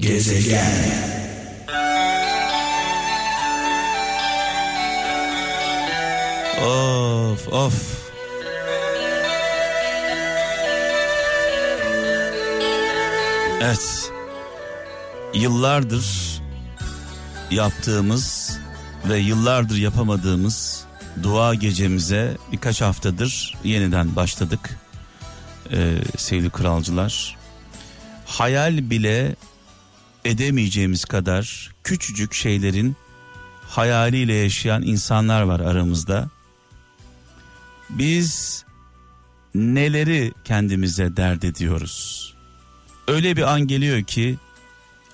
Gezegen Of of. Evet. Yıllardır yaptığımız ve yıllardır yapamadığımız dua gecemize birkaç haftadır yeniden başladık. Ee, sevgili kralcılar. Hayal bile edemeyeceğimiz kadar küçücük şeylerin hayaliyle yaşayan insanlar var aramızda. Biz neleri kendimize dert ediyoruz? Öyle bir an geliyor ki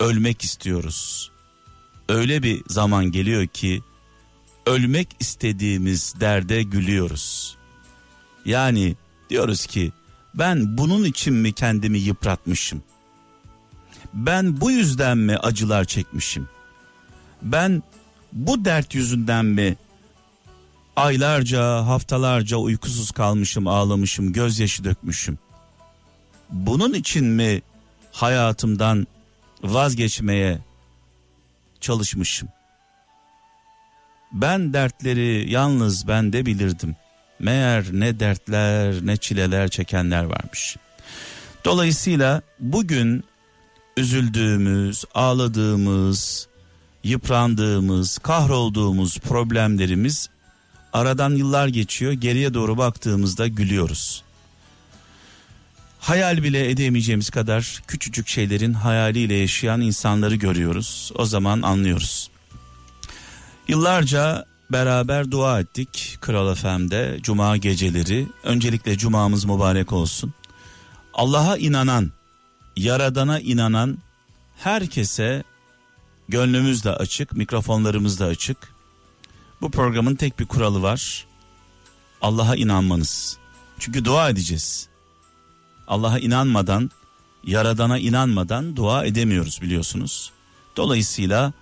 ölmek istiyoruz. Öyle bir zaman geliyor ki ölmek istediğimiz derde gülüyoruz. Yani diyoruz ki ben bunun için mi kendimi yıpratmışım? Ben bu yüzden mi acılar çekmişim? Ben bu dert yüzünden mi aylarca, haftalarca uykusuz kalmışım, ağlamışım, gözyaşı dökmüşüm? Bunun için mi hayatımdan vazgeçmeye çalışmışım? Ben dertleri yalnız bende bilirdim. Meğer ne dertler ne çileler çekenler varmış. Dolayısıyla bugün üzüldüğümüz, ağladığımız, yıprandığımız, kahrolduğumuz problemlerimiz aradan yıllar geçiyor. Geriye doğru baktığımızda gülüyoruz. Hayal bile edemeyeceğimiz kadar küçücük şeylerin hayaliyle yaşayan insanları görüyoruz. O zaman anlıyoruz. Yıllarca beraber dua ettik Kral FM'de cuma geceleri. Öncelikle cumamız mübarek olsun. Allah'a inanan, yaradana inanan herkese gönlümüz de açık, mikrofonlarımız da açık. Bu programın tek bir kuralı var. Allah'a inanmanız. Çünkü dua edeceğiz. Allah'a inanmadan, yaradana inanmadan dua edemiyoruz biliyorsunuz. Dolayısıyla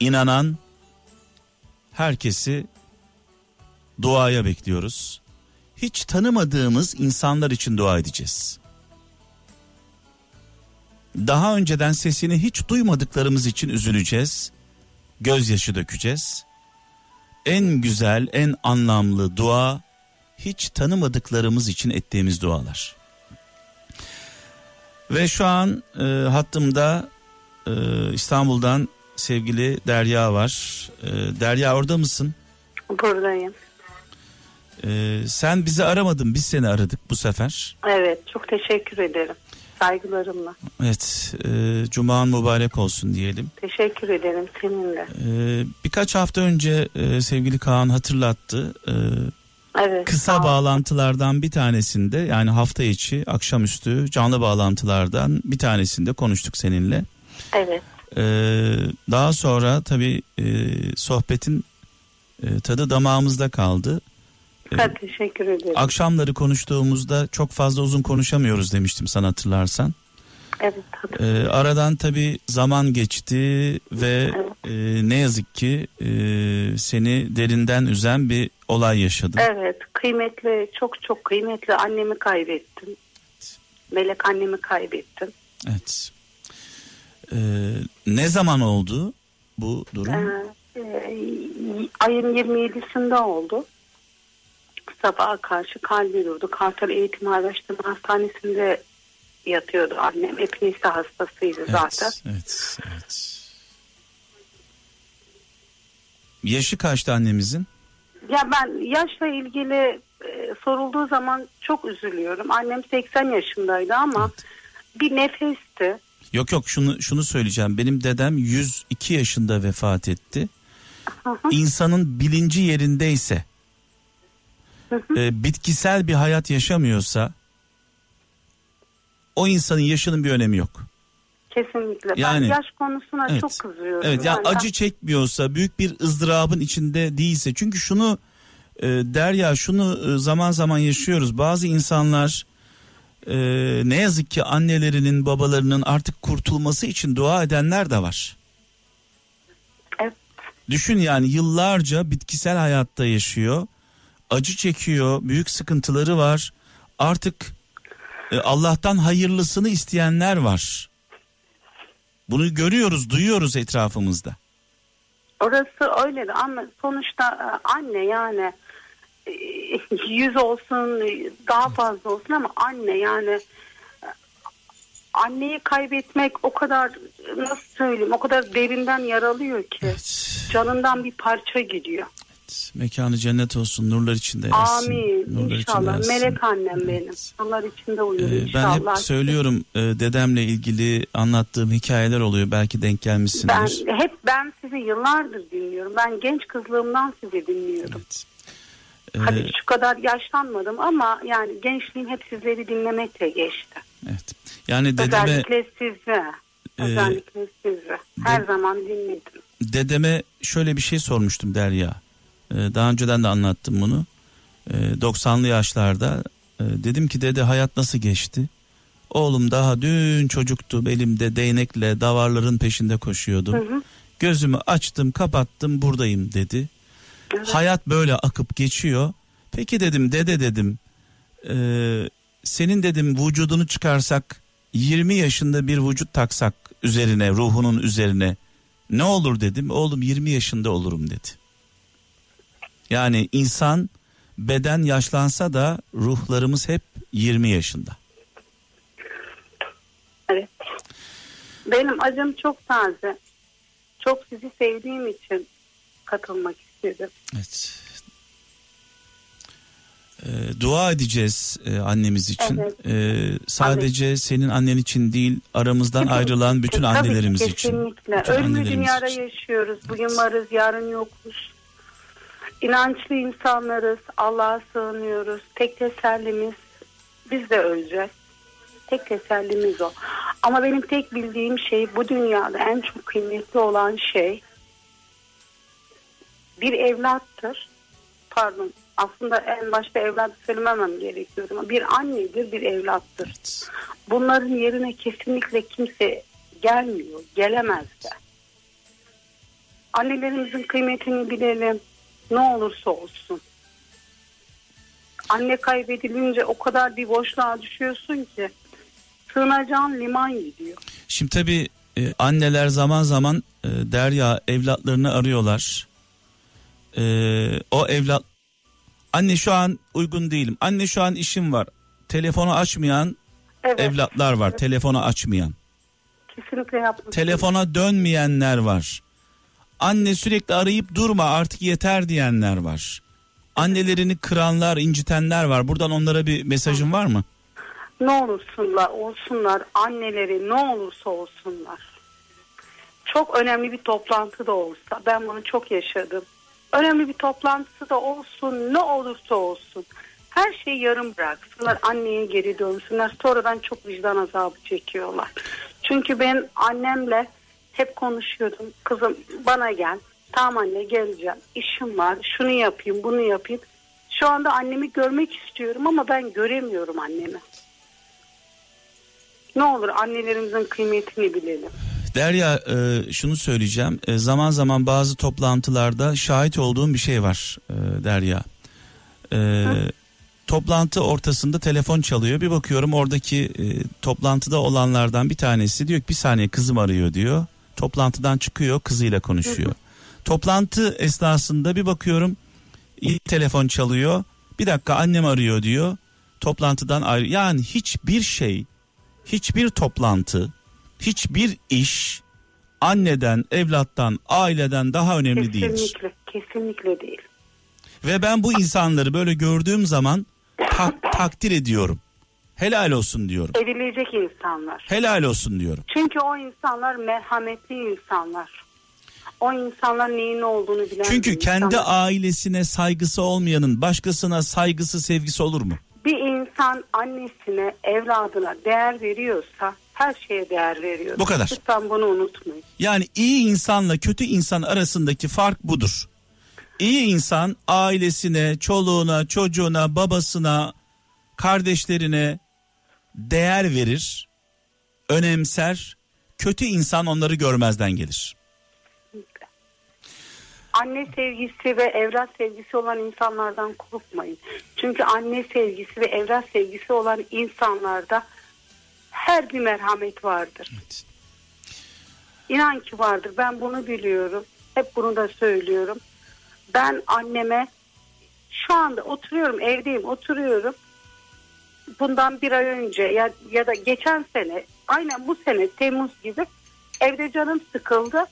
inanan herkesi duaya bekliyoruz. Hiç tanımadığımız insanlar için dua edeceğiz. Daha önceden sesini hiç duymadıklarımız için üzüleceğiz. Gözyaşı dökeceğiz. En güzel, en anlamlı dua hiç tanımadıklarımız için ettiğimiz dualar. Ve şu an e, hattımda e, İstanbul'dan sevgili Derya var. E, Derya orada mısın? Buradayım. E, sen bizi aramadın biz seni aradık bu sefer. Evet çok teşekkür ederim. Saygılarımla. Evet e, Cuma'ın mübarek olsun diyelim. Teşekkür ederim seninle. E, birkaç hafta önce e, sevgili Kaan hatırlattı. E, Evet. kısa bağlantılardan bir tanesinde yani hafta içi akşamüstü canlı bağlantılardan bir tanesinde konuştuk seninle. Evet. Ee, daha sonra tabii e, sohbetin e, tadı damağımızda kaldı. Ee, Ha, teşekkür ederim. akşamları konuştuğumuzda çok fazla uzun konuşamıyoruz demiştim sana hatırlarsan. evet. Ee, aradan tabii zaman geçti ve e, ne yazık ki e, seni derinden üzen bir olay yaşadın. Evet. Kıymetli çok çok kıymetli annemi kaybettim. Melek annemi kaybettim. Evet. Ee, ne zaman oldu bu durum? Ee, e, ayın 27'sinde oldu. Sabaha karşı kalbi durdu. Kartal Eğitim Araştırma Hastanesi'nde yatıyordu annem. Epilepsi hastasıydı zaten. Evet, evet, evet. Yaşı kaçtı annemizin? Ya ben yaşla ilgili e, sorulduğu zaman çok üzülüyorum. Annem 80 yaşındaydı ama bir nefesti. Yok yok şunu şunu söyleyeceğim. Benim dedem 102 yaşında vefat etti. İnsanın bilinci yerindeyse, e, bitkisel bir hayat yaşamıyorsa, o insanın yaşının bir önemi yok. Kesinlikle. Yani- ben yaş konusuna Evet. çok kızıyorum. Evet yani Yani acı çekmiyorsa, büyük bir ızdırabın içinde değilse. Çünkü şunu e, Derya şunu e, zaman zaman yaşıyoruz. Bazı insanlar e, ne yazık ki annelerinin, babalarının artık kurtulması için dua edenler de var. Evet. Düşün yani yıllarca bitkisel hayatta yaşıyor. Acı çekiyor, büyük sıkıntıları var. Artık e, Allah'tan hayırlısını isteyenler var. Bunu görüyoruz, duyuyoruz etrafımızda. Orası öyle de ama sonuçta e, anne yani e, yüz olsun daha fazla olsun ama anne yani e, anneyi kaybetmek o kadar nasıl söyleyeyim o kadar derinden yaralıyor ki Evet. canından bir parça gidiyor. Mekanı cennet olsun, nurlar içinde yatsın. Amin Nurlar inşallah yatsın. melek annem benim. Onlar içinde uyuyor Ee, ben inşallah. hep söylüyorum e, dedemle ilgili anlattığım hikayeler oluyor. Belki denk Ben gelmişsindir. hep ben sizi yıllardır dinliyorum. Ben genç kızlığımdan sizi dinliyorum. Evet. Ee, Hadi şu kadar yaşlanmadım ama yani gençliğim hep sizleri dinlemekle geçti. evet. Yani dedeme Özellikle sizi. Ee, Özellikle sizi. Her zaman dinledim. dedeme şöyle bir şey sormuştum Derya. Ee, daha önceden de anlattım bunu. Ee, 90'lı yaşlarda e, dedim ki dede hayat nasıl geçti? Oğlum daha dün çocuktu elimde değnekle davarların peşinde koşuyordum. Hı hı. Gözümü açtım kapattım buradayım dedi. Evet. Hayat böyle akıp geçiyor. Peki dedim dede dedim. e, senin dedim vücudunu çıkarsak 20 yaşında bir vücut taksak üzerine ruhunun üzerine ne olur dedim. Oğlum 20 yaşında olurum dedi. Yani insan beden yaşlansa da ruhlarımız hep 20 yaşında. Evet. Benim acım çok taze. Çok sizi sevdiğim için katılmak istedim. Evet. Ee, dua edeceğiz e, annemiz için. Evet. Ee, sadece senin annen için değil, aramızdan ayrılan bütün Tabii annelerimiz için. Kesinlikle. Ölümlü dünyada için. yaşıyoruz. Bugün varız, yarın yokuz. İnançlı insanlarız. Allah'a sığınıyoruz. Tek tesellimiz biz de öleceğiz. Tek tesellimiz o. Ama benim tek bildiğim şey bu dünyada en çok kıymetli olan şey bir evlattır. Pardon. Aslında en başta evlat söylememem gerekiyordu ama bir annedir, bir evlattır. Evet. Bunların yerine kesinlikle kimse gelmiyor, gelemez de. Annelerimizin kıymetini bilelim. Ne olursa olsun. Anne kaybedilince o kadar bir boşluğa düşüyorsun ki sığınacağın liman gidiyor. Şimdi tabii e, anneler zaman zaman e, Derya evlatlarını arıyorlar. E, o evlat anne şu an uygun değilim. Anne şu an işim var. Telefonu açmayan Evet. evlatlar var. Evet. Telefonu açmayan. Kesinlikle yapmış. Telefona dönmeyenler var. Anne sürekli arayıp durma artık yeter diyenler var. Annelerini kıranlar, incitenler var. Buradan onlara bir mesajın var mı? Ne olursunlar, olsunlar, anneleri ne olursa olsunlar. Çok önemli bir toplantı da olsa, ben bunu çok yaşadım. Önemli bir toplantısı da olsun, ne olursa olsun. Her şeyi yarım bıraksınlar, anneye geri dönsünler. Sonradan çok vicdan azabı çekiyorlar. Çünkü ben annemle hep konuşuyordum. Kızım bana gel. Tamam anne geleceğim. İşim var. Şunu yapayım, bunu yapayım. Şu anda annemi görmek istiyorum ama ben göremiyorum annemi. Ne olur annelerimizin kıymetini bilelim. Derya e, şunu söyleyeceğim. E, zaman zaman bazı toplantılarda şahit olduğum bir şey var e, Derya. E, toplantı ortasında telefon çalıyor. Bir bakıyorum oradaki e, toplantıda olanlardan bir tanesi diyor ki bir saniye kızım arıyor diyor. Toplantıdan çıkıyor kızıyla konuşuyor. Toplantı esnasında bir bakıyorum ilk telefon çalıyor. Bir dakika annem arıyor diyor. Toplantıdan ayrı. Yani hiçbir şey, hiçbir toplantı, hiçbir iş anneden, evlattan, aileden daha önemli değildir. Kesinlikle, kesinlikle değil. Ve ben bu insanları böyle gördüğüm zaman tak- takdir ediyorum. Helal olsun diyorum. Edilecek insanlar. Helal olsun diyorum. Çünkü o insanlar merhametli insanlar. O insanlar neyin ne olduğunu bilen Çünkü kendi insanlar. ailesine saygısı olmayanın başkasına saygısı, sevgisi olur mu? Bir insan annesine, evladına değer veriyorsa her şeye değer veriyor. Bu kadar. Lütfen bunu unutmayın. Yani iyi insanla kötü insan arasındaki fark budur. İyi insan ailesine, çoluğuna, çocuğuna, babasına, kardeşlerine değer verir, önemser. Kötü insan onları görmezden gelir. Anne sevgisi ve evlat sevgisi olan insanlardan korkmayın. Çünkü anne sevgisi ve evlat sevgisi olan insanlarda her bir merhamet vardır. İnan ki vardır. Ben bunu biliyorum. Hep bunu da söylüyorum. Ben anneme şu anda oturuyorum evdeyim oturuyorum. Bundan bir ay önce ya, ya da geçen sene aynen bu sene Temmuz gibi evde canım sıkıldı.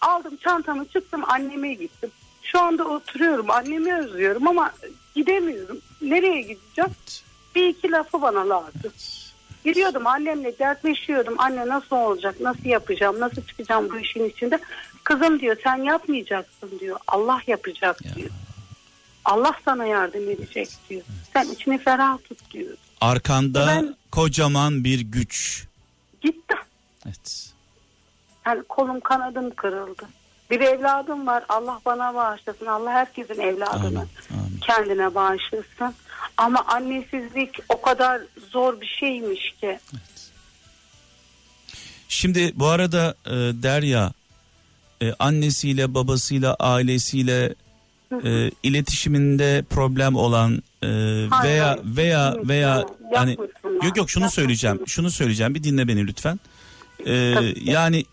Aldım çantamı çıktım anneme gittim. Şu anda oturuyorum annemi özlüyorum ama gidemiyorum. Nereye gideceğim? Bir iki lafı bana lazım. Gidiyordum annemle dertleşiyordum. Anne nasıl olacak? Nasıl yapacağım? Nasıl çıkacağım bu işin içinde? Kızım diyor sen yapmayacaksın diyor. Allah yapacak Ya. Allah sana yardım edecek diyor. Sen içini ferah tut diyor. Arkanda Ben- kocaman bir güç. Gitti. Evet. Yani kolum kanadım kırıldı. Bir evladım var. Allah bana bağışlasın. Allah herkesin evladını Amin. Amin. kendine bağışlasın. Ama annesizlik o kadar zor bir şeymiş ki. Şimdi bu arada e, Derya e, annesiyle babasıyla ailesiyle e, iletişiminde problem olan e, Hayır, veya hayır. veya veya hani yok yok şunu söyleyeceğim. Şunu söyleyeceğim. Bir dinle beni lütfen. E, yani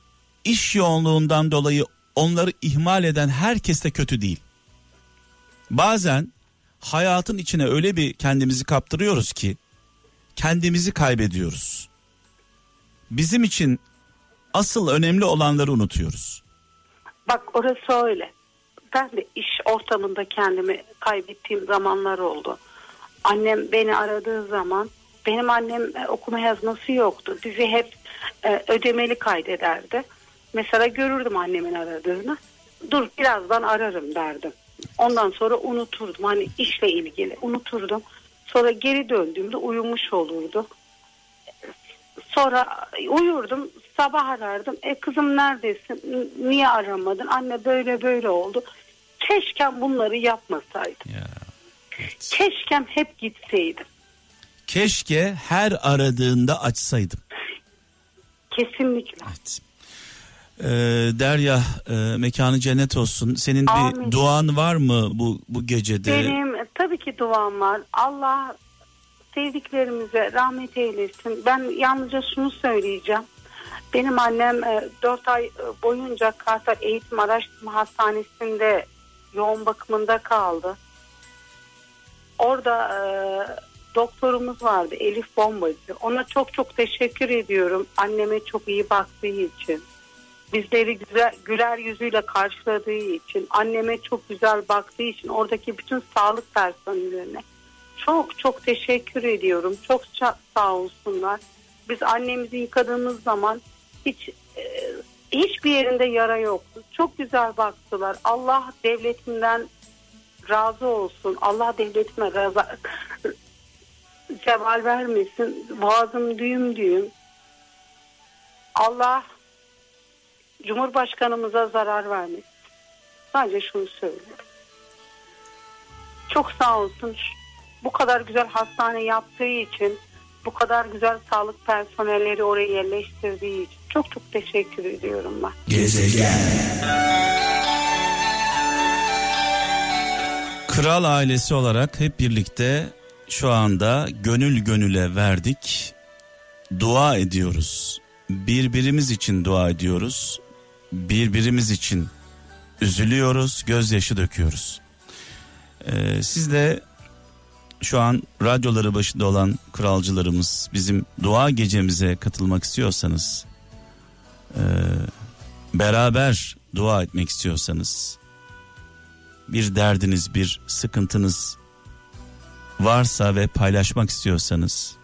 iş yoğunluğundan dolayı onları ihmal eden herkes de kötü değil. Bazen hayatın içine öyle bir kendimizi kaptırıyoruz ki kendimizi kaybediyoruz. Bizim için asıl önemli olanları unutuyoruz. Bak orası öyle. Ben de iş ortamında kendimi kaybettiğim zamanlar oldu. Annem beni aradığı zaman benim annem e, okuma yazması yoktu. Bizi hep e, ödemeli kaydederdi. Mesela görürdüm annemin aradığını. Dur birazdan ararım derdim. Ondan sonra unuturdum. Hani işle ilgili unuturdum. Sonra geri döndüğümde uyumuş olurdu. Sonra uyurdum sabah arardım. E kızım neredesin? Niye aramadın? Anne böyle böyle oldu. Keşkem bunları yapmasaydım. Ya. Keşkem hep gitseydim. Keşke her aradığında açsaydım. Kesinlikle. Evet. Ee, Derya e, mekanı cennet olsun. Senin bir Amin. duan var mı bu bu gecede? Benim tabii ki duam var. Allah sevdiklerimize rahmet eylesin. Ben yalnızca şunu söyleyeceğim. Benim annem 4 ay e, boyunca Kartal Eğitim Araştırma Hastanesi'nde yoğun bakımında kaldı. Orada e, doktorumuz vardı Elif Bombacı. Ona çok çok teşekkür ediyorum. Anneme çok iyi baktığı için. Bizleri güzel, güler yüzüyle karşıladığı için, anneme çok güzel baktığı için, oradaki bütün sağlık personellerine çok çok teşekkür ediyorum. Çok sağ olsunlar. Biz annemizi yıkadığımız zaman hiç e, hiçbir yerinde yara yoktu. Çok güzel baktılar. Allah devletinden razı olsun. Allah devletime razı, zeval vermesin. Boğazım düğüm düğüm. Allah Cumhurbaşkanımıza zarar vermesin. Sadece şunu söylüyorum. Çok sağ olsun. Bu kadar güzel hastane yaptığı için, bu kadar güzel sağlık personelleri oraya yerleştirdiği için çok çok teşekkür ediyorum ben. Kral ailesi olarak hep birlikte şu anda gönül gönüle verdik. Dua ediyoruz. Birbirimiz için dua ediyoruz. Birbirimiz için üzülüyoruz, gözyaşı döküyoruz. Ee, siz de şu an radyoları başında olan kralcılarımız bizim dua gecemize katılmak istiyorsanız e, beraber dua etmek istiyorsanız bir derdiniz bir sıkıntınız varsa ve paylaşmak istiyorsanız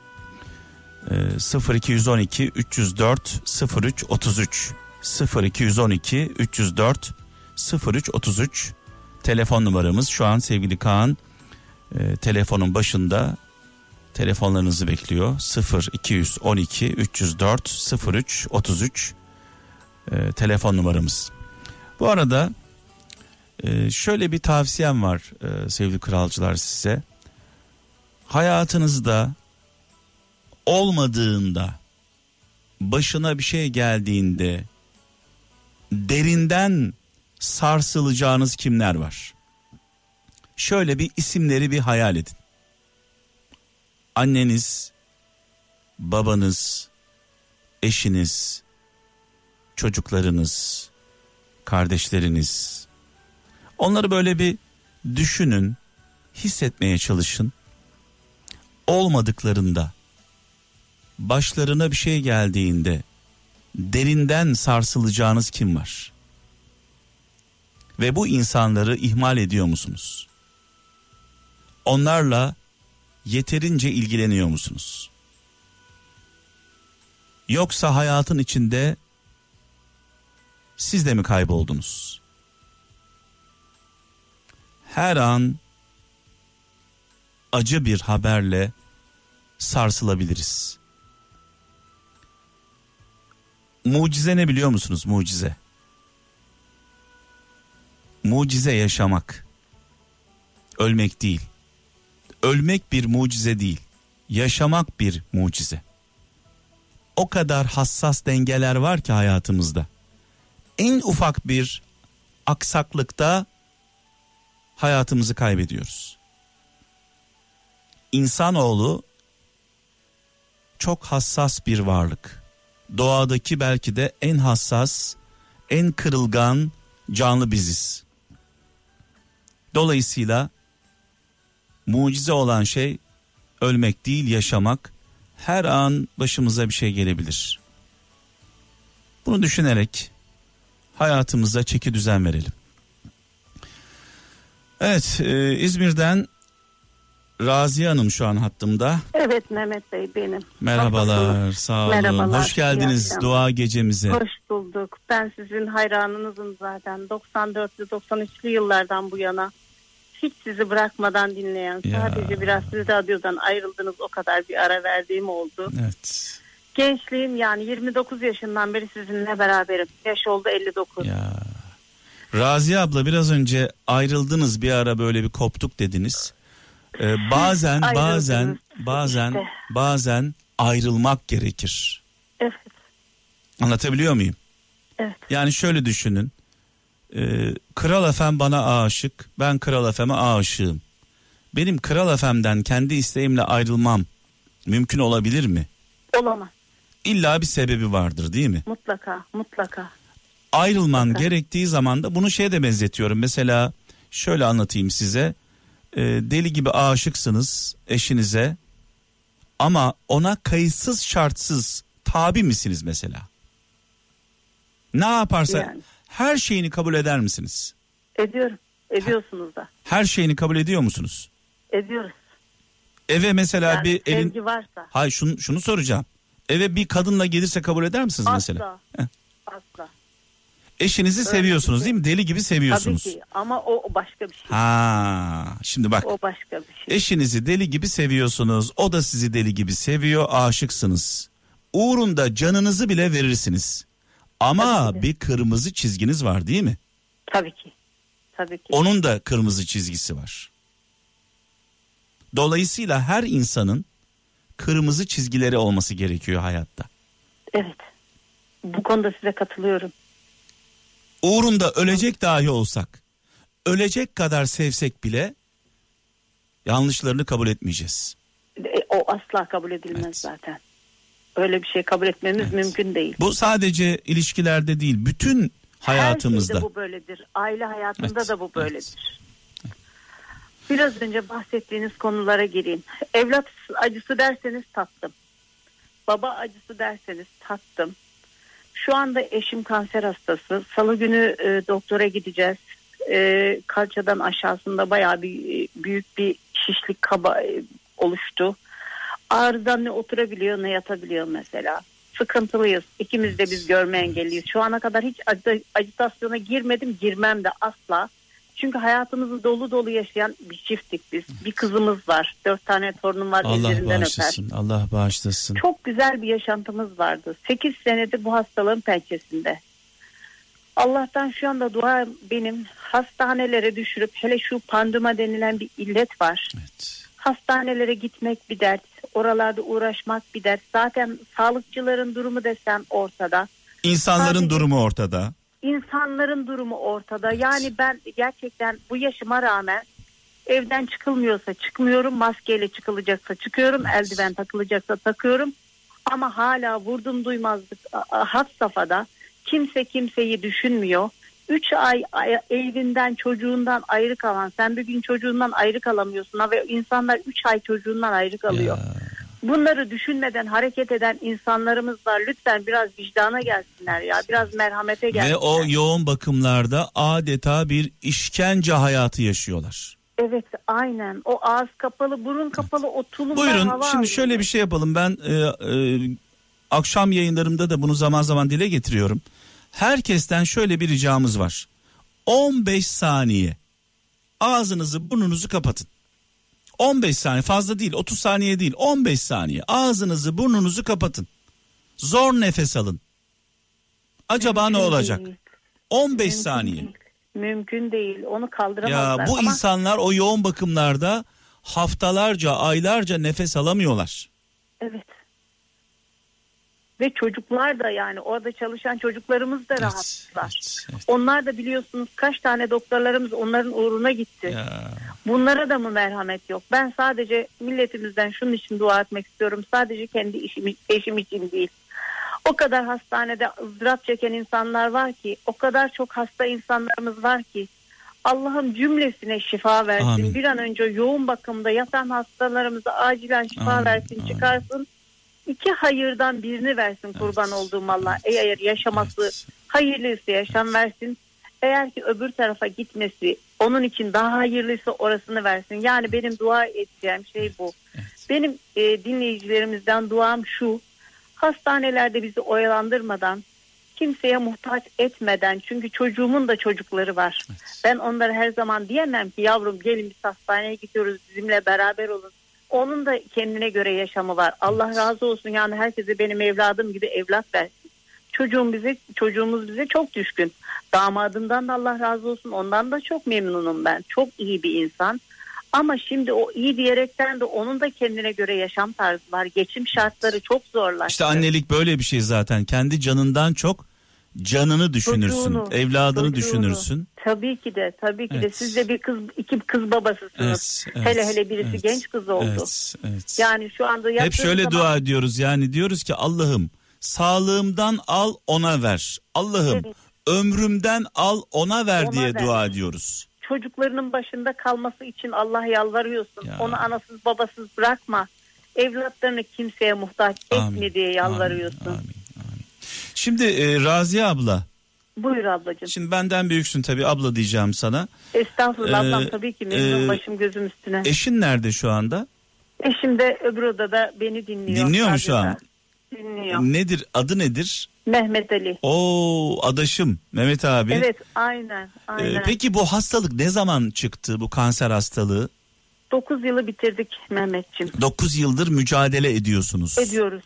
e, 0212 304 03 33 0212 304 03 33 telefon numaramız. Şu an sevgili Kaan e, telefonun başında telefonlarınızı bekliyor 0 212 304 03 33 e, telefon numaramız. Bu arada e, şöyle bir tavsiyem var e, sevgili kralcılar size. Hayatınızda olmadığında başına bir şey geldiğinde derinden sarsılacağınız kimler var? Şöyle bir isimleri bir hayal edin. Anneniz, babanız, eşiniz, çocuklarınız, kardeşleriniz. Onları böyle bir düşünün, hissetmeye çalışın. Olmadıklarında, başlarına bir şey geldiğinde derinden sarsılacağınız kim var? Ve bu insanları ihmal ediyor musunuz? Onlarla yeterince ilgileniyor musunuz? Yoksa hayatın içinde siz de mi kayboldunuz? Her an acı bir haberle sarsılabiliriz. Mucize ne biliyor musunuz mucize? Mucize yaşamak. Ölmek değil. Ölmek bir mucize değil. Yaşamak bir mucize. O kadar hassas dengeler var ki hayatımızda. En ufak bir aksaklıkta hayatımızı kaybediyoruz. İnsanoğlu çok hassas bir varlık. Doğadaki belki de en hassas, en kırılgan canlı biziz. Dolayısıyla mucize olan şey ölmek değil yaşamak. Her an başımıza bir şey gelebilir. Bunu düşünerek hayatımıza çeki düzen verelim. Evet e, İzmir'den Raziye Hanım şu an hattımda. Evet Mehmet Bey benim. Merhabalar sağ olun. Merhabalar, Hoş geldiniz dua gecemize. Hoş bulduk. Ben sizin hayranınızım zaten. 94'lü 93'lü yıllardan bu yana. Hiç sizi bırakmadan dinleyen. Ya. Sadece biraz siz radyodan ayrıldınız o kadar bir ara verdiğim oldu. Evet Gençliğim yani 29 yaşından beri sizinle beraberim. Yaş oldu 59. ya. Raziye abla biraz önce ayrıldınız bir ara böyle bir koptuk dediniz. Ee, bazen bazen bazen İşte. bazen ayrılmak gerekir. Evet. Anlatabiliyor muyum? Evet. Yani şöyle düşünün. Ee, Kral Efem bana aşık. Ben Kral Efem'e aşığım. Benim Kral Efem'den kendi isteğimle ayrılmam mümkün olabilir mi? Olamaz. İlla bir sebebi vardır değil mi? Mutlaka. Mutlaka. Ayrılman Mutlaka. gerektiği zaman da bunu şeye de benzetiyorum. Mesela şöyle anlatayım size. Ee, deli gibi aşıksınız eşinize ama ona kayıtsız şartsız tabi misiniz mesela? Ne yaparsa Yani. Her şeyini kabul eder misiniz? Ediyorum. Ediyorsunuz da. Her şeyini kabul ediyor musunuz? Ediyoruz. Eve mesela Yani bir elin sevgi varsa. Hayır şunu şunu soracağım. Eve bir kadınla gelirse kabul eder misiniz mesela? Asla. Heh. Asla. Eşinizi Öyle seviyorsunuz şey. değil mi? Deli gibi Tabii seviyorsunuz. ki ama o, o başka bir şey. Ha, şimdi bak. O başka bir şey. Eşinizi deli gibi seviyorsunuz. O da sizi deli gibi seviyor. Aşıksınız. Uğrunda canınızı bile verirsiniz. Ama Tabii ki bir kırmızı çizginiz var değil mi? Tabii ki. Tabii ki. Onun da kırmızı çizgisi var. Dolayısıyla her insanın kırmızı çizgileri olması gerekiyor hayatta. Evet. Bu konuda size katılıyorum. Uğrunda ölecek dahi olsak, ölecek kadar sevsek bile yanlışlarını kabul etmeyeceğiz. E, O asla kabul edilmez Evet. zaten. Öyle bir şey kabul etmemiz Evet. mümkün değil. Bu sadece ilişkilerde değil, bütün hayatımızda. Her şeyde bu böyledir. Aile hayatında Evet, da bu evet. böyledir. Biraz önce bahsettiğiniz konulara gireyim. Evlat acısı derseniz tattım. Baba acısı derseniz tattım. Şu anda eşim kanser hastası. Salı günü e, doktora gideceğiz. E, kalçadan aşağısında bayağı bir e, büyük bir şişlik kaba e, oluştu. Ağrıdan ne oturabiliyor ne yatabiliyor mesela. Sıkıntılıyız. İkimiz de biz görme engelliyiz. Şu ana kadar hiç acitasyona girmedim, girmem de asla. Çünkü hayatımızı dolu dolu yaşayan bir çifttik biz. Bir kızımız var. Dört tane torunum var. Allah ellerinden öper. bağışlasın, Allah bağışlasın. Çok güzel bir yaşantımız vardı. 8 senedir bu hastalığın pençesinde. Allah'tan şu anda dua benim hastanelere düşürüp hele şu pandema denilen bir illet var. Evet. Hastanelere gitmek bir dert. Oralarda uğraşmak bir dert. Zaten sağlıkçıların durumu desem ortada. İnsanların Sadece- durumu ortada. İnsanların durumu ortada. Yani ben gerçekten bu yaşıma rağmen evden çıkılmıyorsa çıkmıyorum. Maskeyle çıkılacaksa çıkıyorum. Eldiven takılacaksa takıyorum. Ama hala vurdum duymazlık had safhada Kimse kimseyi düşünmüyor. 3 ay evinden çocuğundan ayrı kalan sen bir gün çocuğundan ayrı kalamıyorsun ve insanlar 3 ay çocuğundan ayrı kalıyor. Ya. Bunları düşünmeden hareket eden insanlarımız var. Lütfen biraz vicdana gelsinler ya. Biraz merhamete gelsinler. Ve o yoğun bakımlarda adeta bir işkence hayatı yaşıyorlar. Evet aynen. O ağız kapalı, burun kapalı, o tulumdan Buyurun hava şimdi alıyor. şöyle bir şey yapalım. Ben e, e, akşam yayınlarımda da bunu zaman zaman dile getiriyorum. Herkesten şöyle bir ricamız var. 15 saniye ağzınızı burnunuzu kapatın. 15 saniye fazla değil 30 saniye değil 15 saniye ağzınızı burnunuzu kapatın. Zor nefes alın. Acaba ne Mümkün olacak? değil. 15 Mümkün saniye. değil. Mümkün değil. Onu Ya kaldıramazlar. bu Ama insanlar o yoğun bakımlarda haftalarca aylarca nefes alamıyorlar. evet. Ve çocuklar da yani orada çalışan çocuklarımız da rahatsızlar. evet, evet. Onlar da biliyorsunuz kaç tane doktorlarımız onların uğruna gitti. Ya. Bunlara da mı merhamet yok? Ben sadece milletimizden şunun için dua etmek istiyorum. Sadece kendi işim, eşim için değil. O kadar hastanede ızdırap çeken insanlar var ki, o kadar çok hasta insanlarımız var ki. Allah'ım cümlesine şifa versin. Amin. Bir an önce yoğun bakımda yatan hastalarımıza acilen şifa Amin, versin, amin. çıkarsın. İki hayırdan birini versin kurban Evet, olduğum Allah. evet, Eğer yaşaması evet. hayırlıysa yaşam versin. Eğer ki öbür tarafa gitmesi onun için daha hayırlıysa orasını versin. Yani benim dua edeceğim şey bu. evet. Benim e, dinleyicilerimizden duam şu. Hastanelerde bizi oyalandırmadan, kimseye muhtaç etmeden çünkü çocuğumun da çocukları var. Ben onlara her zaman diyemem ki yavrum gelin biz hastaneye gidiyoruz bizimle beraber olun. Onun da kendine göre yaşamı var. Allah razı olsun yani herkese benim evladım gibi evlat versin. Çocuğum bize çocuğumuz bize çok düşkün. Damadımdan da Allah razı olsun. Ondan da çok memnunum ben. Çok iyi bir insan. Ama şimdi o iyi diyerekten de onun da kendine göre yaşam tarzı var. Geçim şartları çok zorlaştı. İşte annelik böyle bir şey zaten. Kendi canından çok canını düşünürsün. Çocuğunu, evladını çocuğunu. düşünürsün. Tabii ki de tabii ki de Evet. siz de bir kız iki kız babasısınız. Evet, evet, hele hele birisi evet, genç kız oldu. Evet, evet. Yani şu anda Hep şöyle zaman, dua ediyoruz yani diyoruz ki Allah'ım sağlığımdan al ona ver. Allah'ım Evet. ömrümden al ona ver Ona diye ver. dua ediyoruz. çocuklarının başında kalması için Allah yalvarıyorsun. Ya. Onu anasız babasız bırakma. Evlatlarını kimseye muhtaç Amin, etme diye yalvarıyorsun. Amin, amin. Şimdi e, Raziye abla Buyur ablacığım. şimdi benden büyüksün tabii abla diyeceğim sana. Estağfurullah Ee, ablam tabii ki memnun e, başım gözüm üstüne. Eşin nerede şu anda? Eşim de öbür odada beni dinliyor. Dinliyor mu şu an? Dinliyor. Nedir adı nedir? Mehmet Ali. Oo adaşım Mehmet abi. Evet aynen Ee, aynen. peki bu hastalık ne zaman çıktı bu kanser hastalığı? 9 yılı bitirdik Mehmetçim. 9 yıldır mücadele ediyorsunuz. Ediyoruz.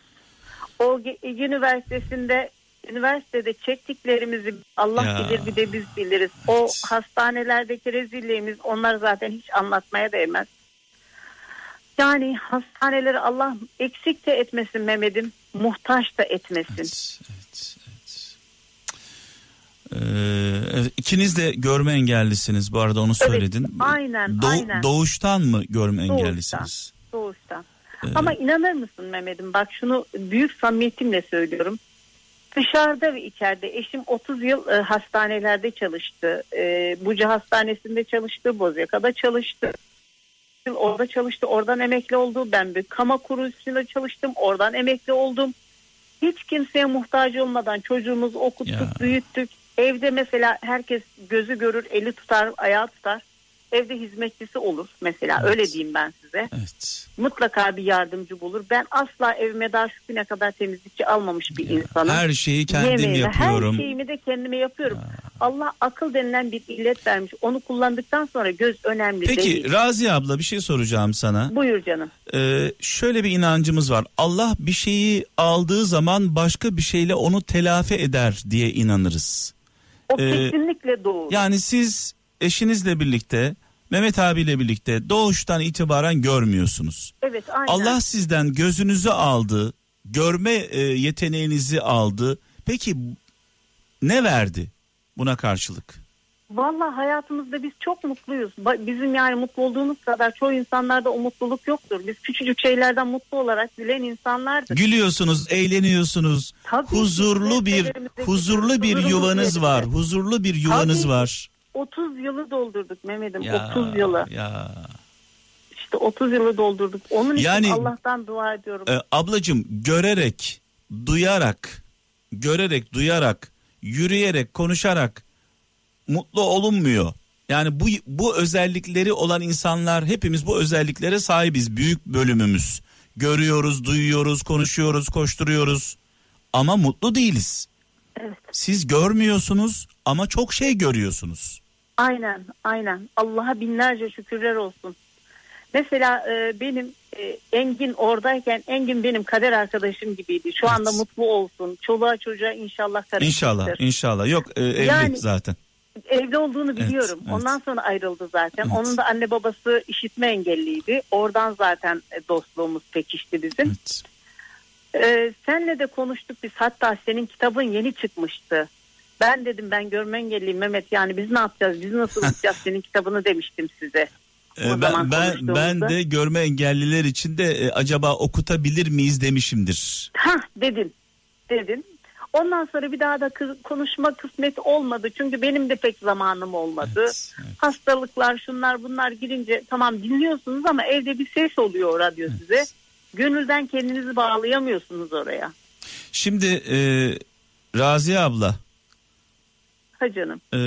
O Üniversitesi'nde üniversitede çektiklerimizi Allah Ya. bilir bir de biz biliriz. O hastanelerdeki rezilliğimiz onlar zaten hiç anlatmaya değmez. Yani hastaneleri Allah eksik de etmesin Mehmet'im, muhtaç da etmesin. Evet, evet, evet. Ee, evet, ikiniz de görme engellisiniz bu arada onu söyledin. aynen, Do- aynen. Doğuştan mı görme Doğuştan. engellisiniz? Doğuştan. Ee, Ama inanır mısın Mehmet'im bak şunu büyük samimiyetimle söylüyorum. Dışarıda ve içeride eşim 30 yıl e, hastanelerde çalıştı. E, Buca Hastanesi'nde çalıştı, Bozyaka'da çalıştı. Orada çalıştı, oradan emekli oldu. Ben bir kama kuruluşunda çalıştım, oradan emekli oldum. Hiç kimseye muhtaç olmadan çocuğumuzu okuttuk, Ya. büyüttük. Evde mesela herkes gözü görür, eli tutar, ayağı tutar. Evde hizmetçisi olur mesela Evet. öyle diyeyim ben size Evet. mutlaka bir yardımcı bulur. Ben asla evime daha şu güne kadar temizlikçi almamış bir insanım. Her şeyi kendim Yemeğimi, yapıyorum. Her şeyimi de kendime yapıyorum. Allah akıl denilen bir illet vermiş. Onu kullandıktan sonra göz önemli Peki değil. Razi abla bir şey soracağım sana. Buyur canım. Ee, şöyle bir inancımız var. Allah bir şeyi aldığı zaman başka bir şeyle onu telafi eder diye inanırız. O Ee, kesinlikle doğru. Yani siz eşinizle birlikte Mehmet abiyle birlikte doğuştan itibaren görmüyorsunuz. evet aynen. Allah sizden gözünüzü aldı, görme e, yeteneğinizi aldı. Peki ne verdi buna karşılık? Valla hayatımızda biz çok mutluyuz. Bizim yani mutlu olduğumuz kadar çoğu insanlarda o mutluluk yoktur. Biz küçücük şeylerden mutlu olarak gülen insanlardır. Gülüyorsunuz, eğleniyorsunuz. Tabii huzurlu bir huzurlu bir yuvanız var. Huzurlu bir yuvanız Tabii. var. 30 yılı doldurduk Mehmet'im. Ya, 30 yılı. Ya. İşte 30 yılı doldurduk. Onun için Yani- Allah'tan dua ediyorum. Ee, ablacığım görerek, duyarak, görerek, duyarak, yürüyerek, konuşarak mutlu olunmuyor. Yani bu bu özellikleri olan insanlar hepimiz bu özelliklere sahibiz. Büyük bölümümüz. Görüyoruz, duyuyoruz, konuşuyoruz, koşturuyoruz ama mutlu değiliz. Evet. Siz görmüyorsunuz ama çok şey görüyorsunuz. Aynen, aynen. Allah'a binlerce şükürler olsun. Mesela e, benim e, Engin oradayken Engin benim kader arkadaşım gibiydi. Şu anda Evet. mutlu olsun. Çoluğa çocuğa inşallah karışmıştır. İnşallah, inşallah. Yok e, evli Yani- zaten. Evli olduğunu biliyorum. evet. Ondan sonra ayrıldı zaten. Evet. Onun da anne babası işitme engelliydi. Oradan zaten e, dostluğumuz pekişti bizim. Evet. Ee, senle de konuştuk biz. Hatta senin kitabın yeni çıkmıştı. Ben dedim ben görme engelliyim Mehmet. Yani biz ne yapacağız? Biz nasıl okuyacağız senin kitabını demiştim size. O zaman ben ben ben de görme engelliler için de e, acaba okutabilir miyiz demişimdir. Ha dedin. Dedin. Ondan sonra bir daha da konuşma kısmet olmadı. Çünkü benim de pek zamanım olmadı. Evet, evet. Hastalıklar şunlar bunlar girince tamam dinliyorsunuz ama evde bir ses oluyor o radyo size. Gönülden kendinizi bağlayamıyorsunuz oraya. Şimdi e, Raziye abla, Ha canım. e,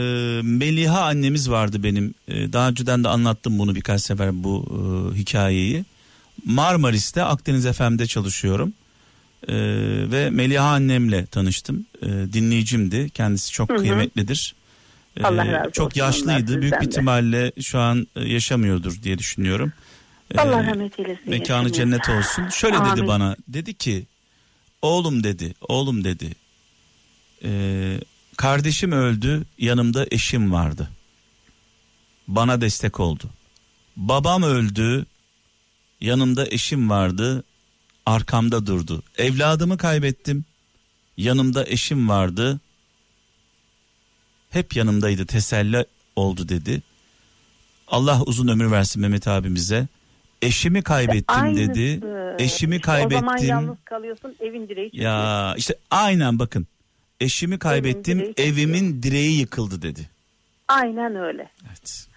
Meliha annemiz vardı benim. E, daha önceden de anlattım bunu birkaç sefer bu e, hikayeyi. Marmaris'te Akdeniz FM'de çalışıyorum. E, ve Meliha annemle tanıştım. E, dinleyicimdi. Kendisi çok Hı hı. kıymetlidir. E, Allah razı olsun çok yaşlıydı. Büyük bir ihtimalle şu an e, yaşamıyordur diye düşünüyorum. E, Allah rahmet eylesin. Mekanı yaşamıyor. cennet olsun. Şöyle dedi Amin. bana. Dedi ki oğlum dedi oğlum dedi. "Ee, kardeşim öldü yanımda eşim vardı. Bana destek oldu. Babam öldü yanımda eşim vardı arkamda durdu. Evladımı kaybettim yanımda eşim vardı. Hep yanımdaydı teselli oldu dedi. Allah uzun ömür versin Mehmet abimize. Eşimi kaybettim Aynısı. dedi. Eşimi İşte O zaman kaybettim. yalnız kalıyorsun evin direği. Ya işte aynen bakın. Eşimi kaybettim, direği evimin direği yıkıldı dedi. Aynen öyle. Evet.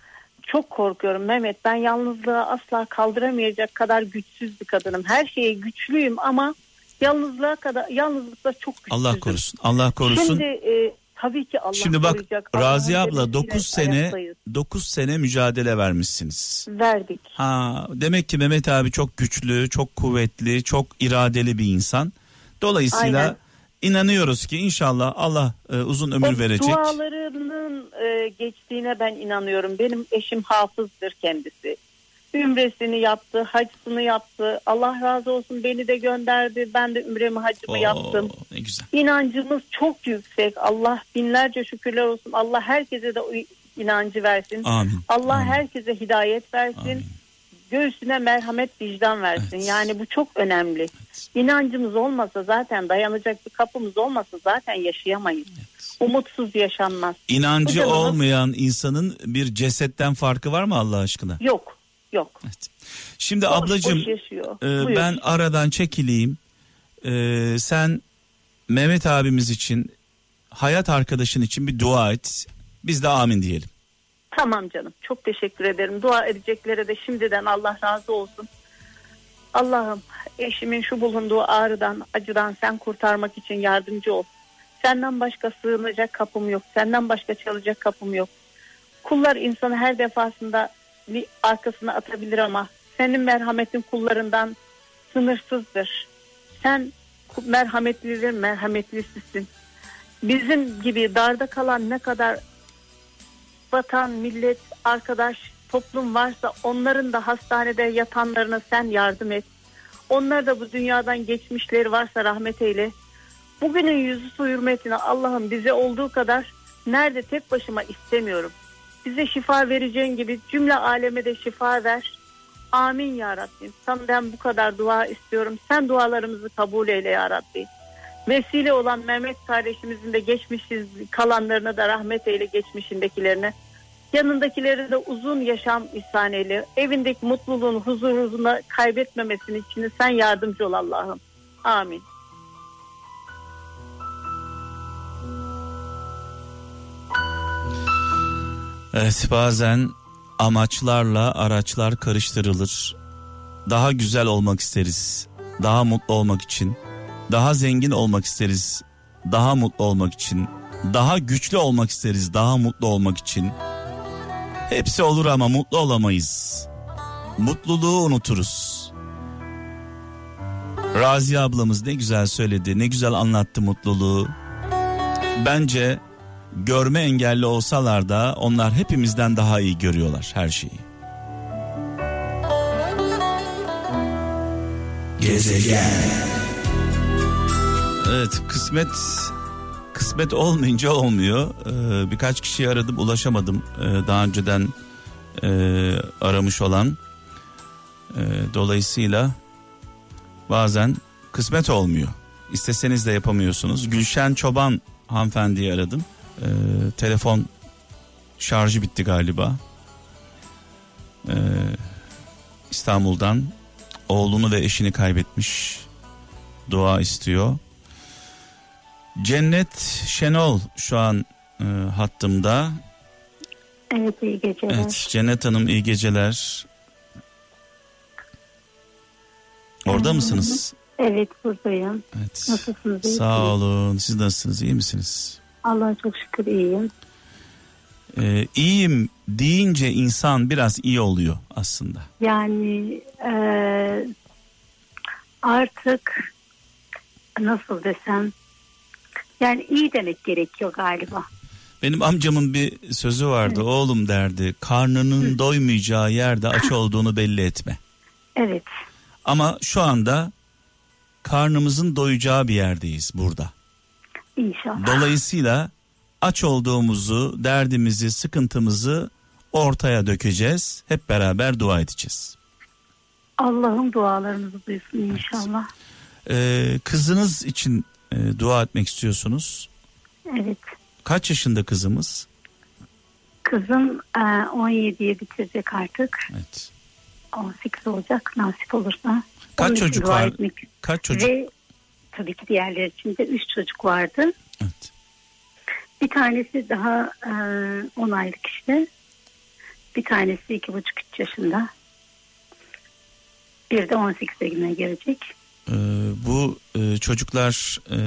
Çok korkuyorum Mehmet. Ben yalnızlığı asla kaldıramayacak kadar güçsüz bir kadınım. Her şeye güçlüyüm ama yalnızlığa kadar yalnızlıkta çok güçsüzüm. Allah korusun. Allah korusun. Şimdi e, tabii ki Allah Şimdi bak koruyacak. Razi Allah'ın abla emriyle 9 sene ayaktayız. 9 sene mücadele vermişsiniz. verdik. Ha demek ki Mehmet abi çok güçlü, çok kuvvetli, çok iradeli bir insan. Dolayısıyla Aynen. İnanıyoruz ki inşallah Allah e, uzun ömür o verecek. dualarının e, geçtiğine ben inanıyorum. Benim eşim hafızdır kendisi. Ümresini yaptı, hacısını yaptı. Allah razı olsun beni de gönderdi. Ben de ümremi hacımı Oo, yaptım. ne güzel. İnancımız çok yüksek. Allah binlerce şükürler olsun. Allah herkese de inancı versin. Amin. Allah Amin. herkese hidayet versin. Amin. Göğsüne merhamet vicdan versin. Evet. Yani bu çok önemli. İnancımız olmasa zaten dayanacak bir kapımız olmasa zaten yaşayamayız. Umutsuz yaşanmaz. İnancı canımız- olmayan insanın bir cesetten farkı var mı Allah aşkına? Yok. Yok. Evet. Şimdi Boş ablacığım boş yaşıyor. e, Buyur. ben aradan çekileyim. E, sen Mehmet abimiz için hayat arkadaşın için bir dua et. Biz de amin diyelim. Tamam canım. Çok teşekkür ederim. Dua edeceklere de şimdiden Allah razı olsun. Allah'ım eşimin şu bulunduğu ağrıdan, acıdan sen kurtarmak için yardımcı ol. Senden başka sığınacak kapım yok. Senden başka çalacak kapım yok. Kullar insanı her defasında bir arkasına atabilir ama senin merhametin kullarından sınırsızdır. Sen merhametlilerin merhametlisisin. Bizim gibi darda kalan ne kadar vatan, millet, arkadaş, toplum varsa onların da hastanede yatanlarına sen yardım et. Onlar da bu dünyadan geçmişleri varsa rahmet eyle. Bugünün yüzü su hürmetine Allah'ım bize olduğu kadar nerede tek başıma istemiyorum. Bize şifa vereceğin gibi cümle aleme de şifa ver. Amin ya Rabbim. Senden bu kadar dua istiyorum. Sen dualarımızı kabul eyle ya Rabbi. vesile olan Mehmet kardeşimizin de geçmişiz kalanlarına da rahmet eyle geçmişindekilerine. Yanındakileri de uzun yaşam ihsan eyle. Evindeki mutluluğunu, huzurunu kaybetmemesini için sen yardımcı ol Allah'ım. Amin. Evet bazen amaçlarla araçlar karıştırılır. Daha güzel olmak isteriz. Daha mutlu olmak için. Daha zengin olmak isteriz. Daha mutlu olmak için. Daha güçlü olmak isteriz. Daha mutlu olmak için. Hepsi olur ama mutlu olamayız. Mutluluğu unuturuz. Razi ablamız ne güzel söyledi. Ne güzel anlattı mutluluğu. Bence görme engelli olsalar da onlar hepimizden daha iyi görüyorlar her şeyi. Gezegen. Evet kısmet kısmet olmayınca olmuyor. Ee, birkaç kişiyi aradım ulaşamadım. Ee, daha önceden e, aramış olan. Ee, dolayısıyla bazen kısmet olmuyor. İsteseniz de yapamıyorsunuz. Gülşen Çoban hanımefendiyi aradım. Ee, telefon şarjı bitti galiba. Ee, İstanbul'dan oğlunu ve eşini kaybetmiş. Dua istiyor. Cennet Şenol şu an e, hattımda. Evet iyi geceler. Evet Cennet Hanım iyi geceler. Orada hmm. mısınız? Evet buradayım. Evet. Nasılsınız? İyi Sağ olun. Siz nasılsınız? İyi misiniz? Allah'a çok şükür iyiyim. Ee, iyiyim deyince insan biraz iyi oluyor aslında. Yani e, artık nasıl desem yani iyi demek gerekiyor galiba. Benim amcamın bir sözü vardı. Evet. Oğlum derdi. Karnının Hı. doymayacağı yerde aç olduğunu belli etme. Evet. Ama şu anda karnımızın doyacağı bir yerdeyiz burada. İnşallah. Dolayısıyla aç olduğumuzu, derdimizi, sıkıntımızı ortaya dökeceğiz. Hep beraber dua edeceğiz. Allah'ım dualarınızı duysun inşallah. Ee, kızınız için e, dua etmek istiyorsunuz. Evet. Kaç yaşında kızımız? Kızım e, 17'ye bitirecek artık. Evet. 18 olacak nasip olursa. Kaç çocuk var? Etmek. Kaç çocuk? Ve tabii ki diğerleri için de 3 çocuk vardı. Evet. Bir tanesi daha e, 10 aylık işte. Bir tanesi 2,5-3 yaşında. Bir de 18'e güne gelecek. Ee, bu e, çocuklar e,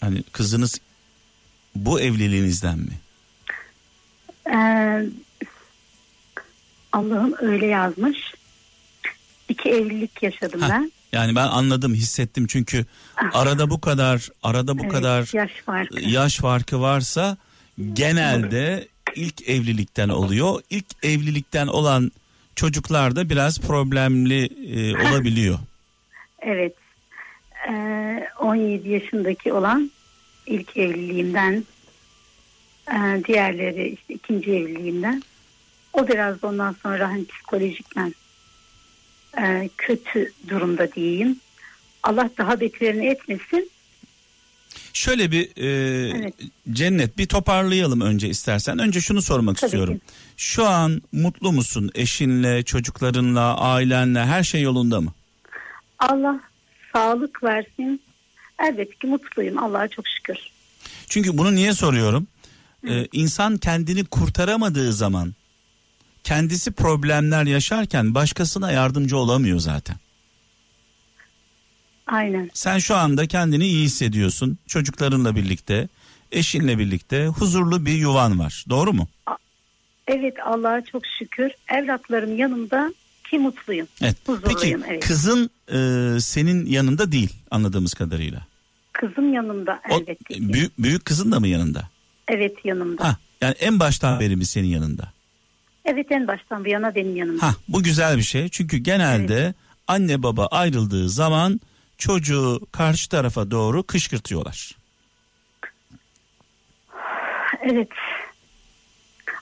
hani kızınız bu evliliğinizden mi? Ee, Allah'ım öyle yazmış. İki evlilik yaşadım ha, ben. Yani ben anladım, hissettim çünkü ah. arada bu kadar arada bu evet, kadar yaş farkı. yaş farkı varsa genelde ilk evlilikten oluyor. İlk evlilikten olan çocuklar da biraz problemli e, olabiliyor. Evet. Ee, 17 yaşındaki olan ilk evliliğimden e, diğerleri işte ikinci evliliğimden o biraz ondan sonra hani psikolojikmen e, kötü durumda diyeyim. Allah daha beterini etmesin. Şöyle bir e, evet. cennet bir toparlayalım önce istersen. Önce şunu sormak Tabii istiyorum. Ki. Şu an mutlu musun? Eşinle, çocuklarınla, ailenle her şey yolunda mı? Allah sağlık versin. Elbette ki mutluyum. Allah'a çok şükür. Çünkü bunu niye soruyorum? Ee, insan kendini kurtaramadığı zaman kendisi problemler yaşarken başkasına yardımcı olamıyor zaten. Aynen. Sen şu anda kendini iyi hissediyorsun. Çocuklarınla birlikte, eşinle birlikte huzurlu bir yuvan var. Doğru mu? Evet Allah'a çok şükür. Evlatlarım yanımda ki mutluyum. Evet. Peki evet. kızın e, senin yanında değil anladığımız kadarıyla. Kızım yanımda elbette. O, büyük, büyük kızın da mı yanında? Evet yanımda. Ha, yani en baştan beri mi senin yanında? Evet en baştan bir yana benim yanımda. Ha, bu güzel bir şey çünkü genelde evet. anne baba ayrıldığı zaman çocuğu karşı tarafa doğru kışkırtıyorlar. Evet.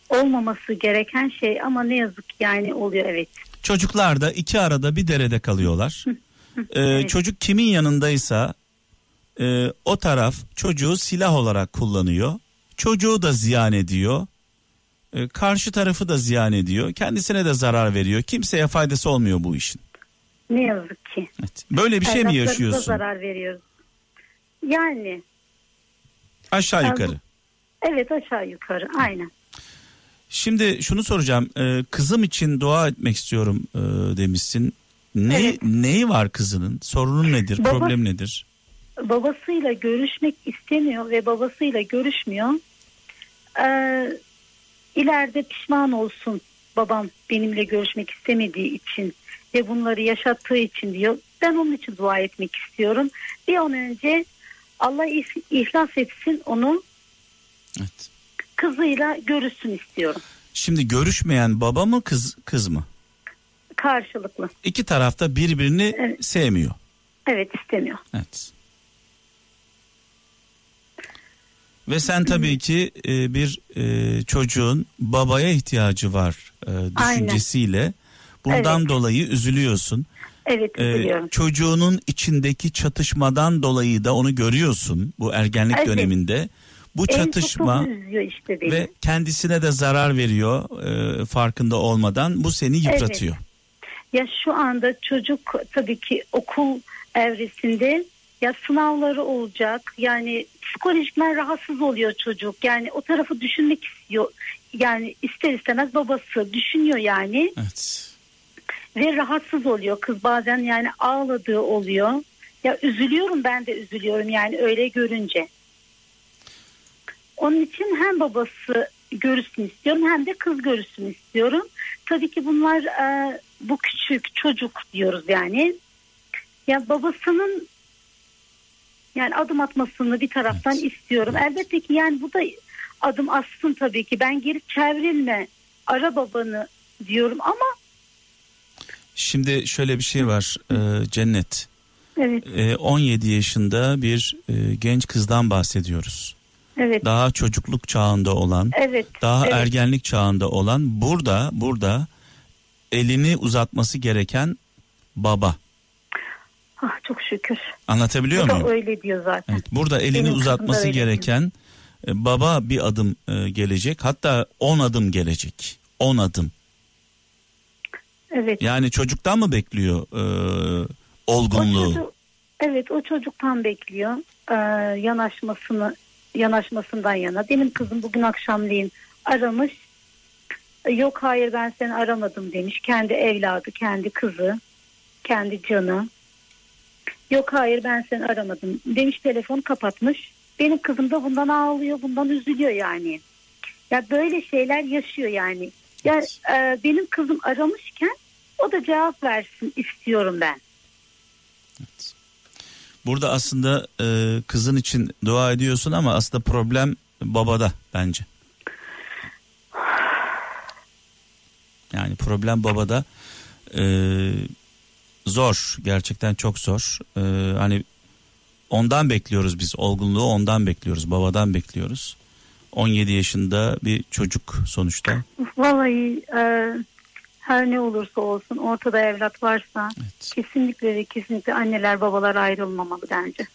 Olmaması gereken şey ama ne yazık yani oluyor evet. Çocuklar da iki arada bir derede kalıyorlar. ee, evet. Çocuk kimin yanındaysa e, o taraf çocuğu silah olarak kullanıyor. Çocuğu da ziyan ediyor. E, karşı tarafı da ziyan ediyor. Kendisine de zarar veriyor. Kimseye faydası olmuyor bu işin. Ne yazık ki. Evet. Böyle bir şey mi yaşıyorsun? zarar veriyoruz. Yani Aşağı Ben- yukarı. evet aşağı yukarı aynen. Şimdi şunu soracağım. Ee, kızım için dua etmek istiyorum e, demişsin. Ne Evet. neyi var kızının? Sorunun nedir? Baba- Problem nedir? babasıyla görüşmek istemiyor ve babasıyla görüşmüyor. Ee, ileride pişman olsun babam benimle görüşmek istemediği için ve bunları yaşattığı için diyor. Ben onun için dua etmek istiyorum. Bir an önce Allah ih- ihlas etsin onu Evet. Kızıyla görüşsün istiyorum. Şimdi görüşmeyen baba mı kız kız mı? Karşılıklı. İki tarafta birbirini Evet. sevmiyor. Evet istemiyor. Evet. Ve sen tabii ki e, bir e, çocuğun babaya ihtiyacı var e, Aynen. düşüncesiyle bundan Evet. dolayı üzülüyorsun. Evet üzülüyorum. çocuğunun içindeki çatışmadan dolayı da onu görüyorsun bu ergenlik Evet. döneminde. Bu En çatışma işte ve kendisine de zarar veriyor e, farkında olmadan. Bu seni yıpratıyor. Ya şu anda çocuk tabii ki okul evresinde ya sınavları olacak. Yani psikolojikmen rahatsız oluyor çocuk. Yani o tarafı düşünmek istiyor. Yani ister istemez babası düşünüyor yani Evet. ve rahatsız oluyor. Kız bazen yani ağladığı oluyor. Ya üzülüyorum ben de üzülüyorum yani öyle görünce. Onun için hem babası görürsün istiyorum hem de kız görürsün istiyorum. Tabii ki bunlar e, bu küçük çocuk diyoruz yani. Ya babasının yani adım atmasını bir taraftan Evet. istiyorum. Elbette ki yani bu da adım atsın tabii ki. Ben geri çevrilme ara babanı diyorum ama Şimdi şöyle bir şey var e, Cennet. evet E, 17 yaşında bir e, genç kızdan bahsediyoruz. Evet Daha çocukluk çağında olan, evet daha evet. ergenlik çağında olan burada burada elini uzatması gereken baba. Ah, çok şükür. Anlatabiliyor muyum? öyle diyor zaten. Evet, burada elini Benim uzatması gereken e, baba bir adım e, gelecek. Hatta 10 adım gelecek. 10 adım. Evet. Yani çocuktan mı bekliyor e, O olgunluğu? çocuk- evet o çocuktan bekliyor ee, yanaşmasını yanaşmasından yana. Benim kızım bugün akşamleyin aramış. Ee, Yok hayır ben seni aramadım demiş. Kendi evladı, kendi kızı, kendi canı. Yok hayır ben seni aramadım demiş telefon kapatmış. Benim kızım da bundan ağlıyor, bundan üzülüyor yani. Ya böyle şeyler yaşıyor yani. Ya e, benim kızım aramışken o da cevap versin istiyorum ben. Burada aslında e, kızın için dua ediyorsun ama aslında problem babada bence. Yani problem babada e, zor gerçekten çok zor. E, hani ondan bekliyoruz biz olgunluğu ondan bekliyoruz babadan bekliyoruz. 17 yaşında bir çocuk sonuçta. Vallahi e, her ne olursa olsun ortada evlat varsa Evet. kesinlikle ve kesinlikle anneler babalar ayrılmamalı bence.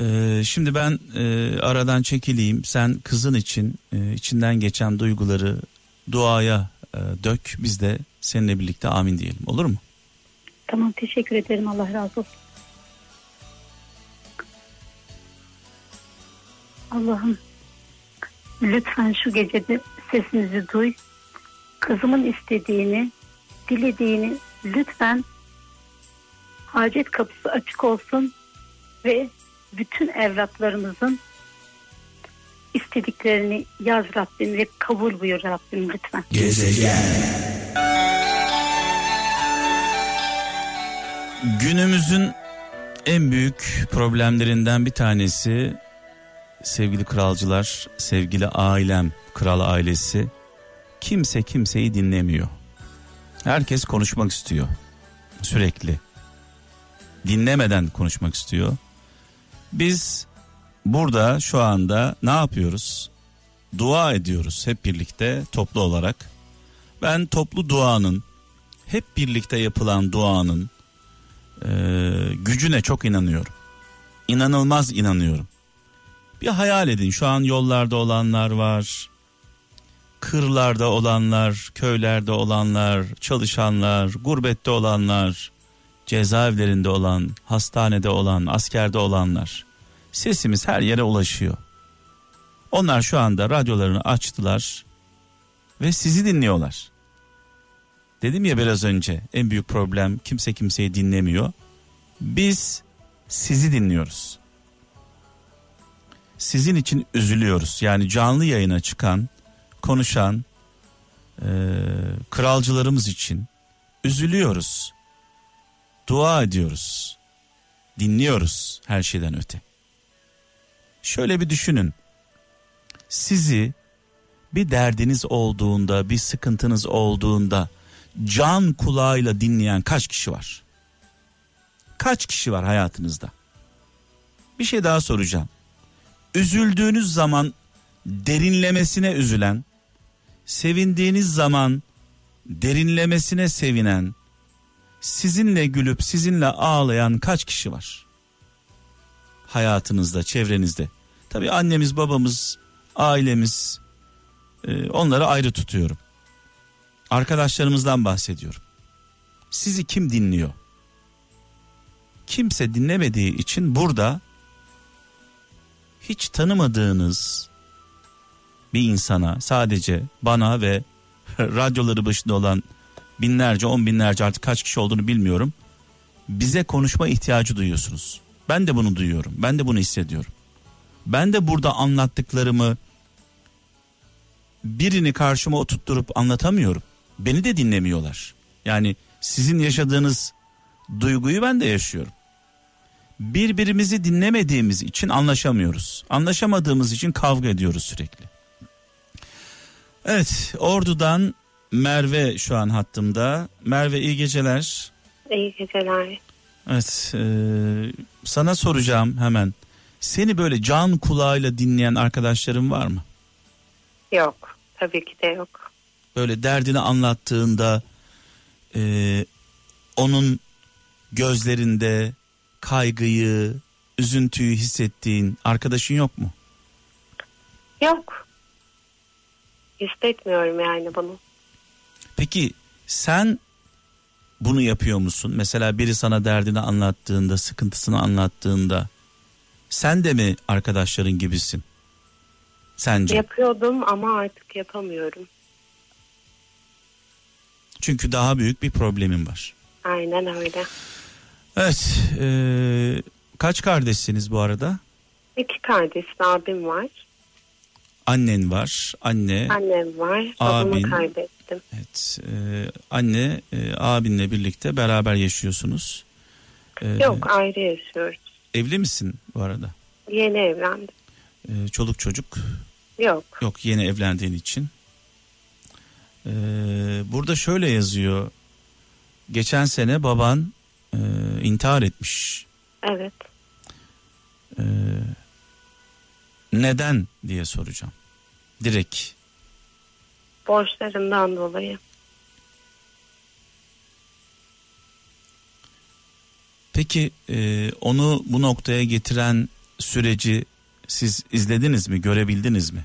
Ee, şimdi ben e, aradan çekileyim. Sen kızın için e, içinden geçen duyguları duaya e, dök. Biz de seninle birlikte amin diyelim. Olur mu? Tamam teşekkür ederim Allah razı olsun. Allah'ım lütfen şu gecede sesimizi duy. Kızımın istediğini, dilediğini lütfen hacet kapısı açık olsun ve bütün evlatlarımızın istediklerini yaz Rabbim ve kabul buyur Rabbim lütfen. Günümüzün en büyük problemlerinden bir tanesi sevgili kralcılar, sevgili ailem, kral ailesi kimse kimseyi dinlemiyor. Herkes konuşmak istiyor sürekli. Dinlemeden konuşmak istiyor. Biz burada şu anda ne yapıyoruz? Dua ediyoruz hep birlikte toplu olarak. Ben toplu duanın hep birlikte yapılan duanın e, gücüne çok inanıyorum. inanılmaz inanıyorum. Bir hayal edin şu an yollarda olanlar var. Kırlarda olanlar, köylerde olanlar, çalışanlar, gurbette olanlar, cezaevlerinde olan, hastanede olan, askerde olanlar. Sesimiz her yere ulaşıyor. Onlar şu anda radyolarını açtılar ve sizi dinliyorlar. Dedim ya biraz önce en büyük problem kimse kimseyi dinlemiyor. Biz sizi dinliyoruz. Sizin için üzülüyoruz. Yani canlı yayına çıkan, konuşan e, kralcılarımız için üzülüyoruz. Dua ediyoruz. Dinliyoruz her şeyden öte. Şöyle bir düşünün. Sizi bir derdiniz olduğunda, bir sıkıntınız olduğunda can kulağıyla dinleyen kaç kişi var? Kaç kişi var hayatınızda? Bir şey daha soracağım. Üzüldüğünüz zaman derinlemesine üzülen, sevindiğiniz zaman derinlemesine sevinen, sizinle gülüp sizinle ağlayan kaç kişi var? Hayatınızda, çevrenizde. Tabii annemiz, babamız, ailemiz e, onları ayrı tutuyorum. Arkadaşlarımızdan bahsediyorum. Sizi kim dinliyor? Kimse dinlemediği için burada hiç tanımadığınız bir insana sadece bana ve radyoları başında olan binlerce on binlerce artık kaç kişi olduğunu bilmiyorum. Bize konuşma ihtiyacı duyuyorsunuz. Ben de bunu duyuyorum. Ben de bunu hissediyorum. Ben de burada anlattıklarımı birini karşıma oturtturup anlatamıyorum. Beni de dinlemiyorlar. Yani sizin yaşadığınız duyguyu ben de yaşıyorum. Birbirimizi dinlemediğimiz için anlaşamıyoruz. Anlaşamadığımız için kavga ediyoruz sürekli. Evet, Ordu'dan Merve şu an hattımda. Merve iyi geceler. İyi geceler. Evet, e, sana soracağım hemen. Seni böyle can kulağıyla dinleyen arkadaşların var mı? Yok, tabii ki de yok. Böyle derdini anlattığında e, onun gözlerinde kaygıyı, üzüntüyü hissettiğin arkadaşın yok mu? Yok. Hissetmiyorum yani bunu. Peki sen bunu yapıyor musun? Mesela biri sana derdini anlattığında, sıkıntısını anlattığında sen de mi arkadaşların gibisin? Sence? Yapıyordum ama artık yapamıyorum. Çünkü daha büyük bir problemin var. Aynen öyle. Evet. e, kaç kardeşsiniz bu arada? İki kardeş abim var. Annen var. Anne. Annem var. Babamı Abin. kaybettim. Evet. e, anne e, abinle birlikte beraber yaşıyorsunuz. E, Yok ayrı yaşıyoruz. Evli misin bu arada? Yeni evlendim. E, çoluk çocuk Yok. yok yeni evlendiğin için. E, burada şöyle yazıyor. Geçen sene baban e, intihar etmiş. Evet. E, neden diye soracağım. Direkt. Borçlarından dolayı. Peki e, onu bu noktaya getiren süreci siz izlediniz mi, görebildiniz mi?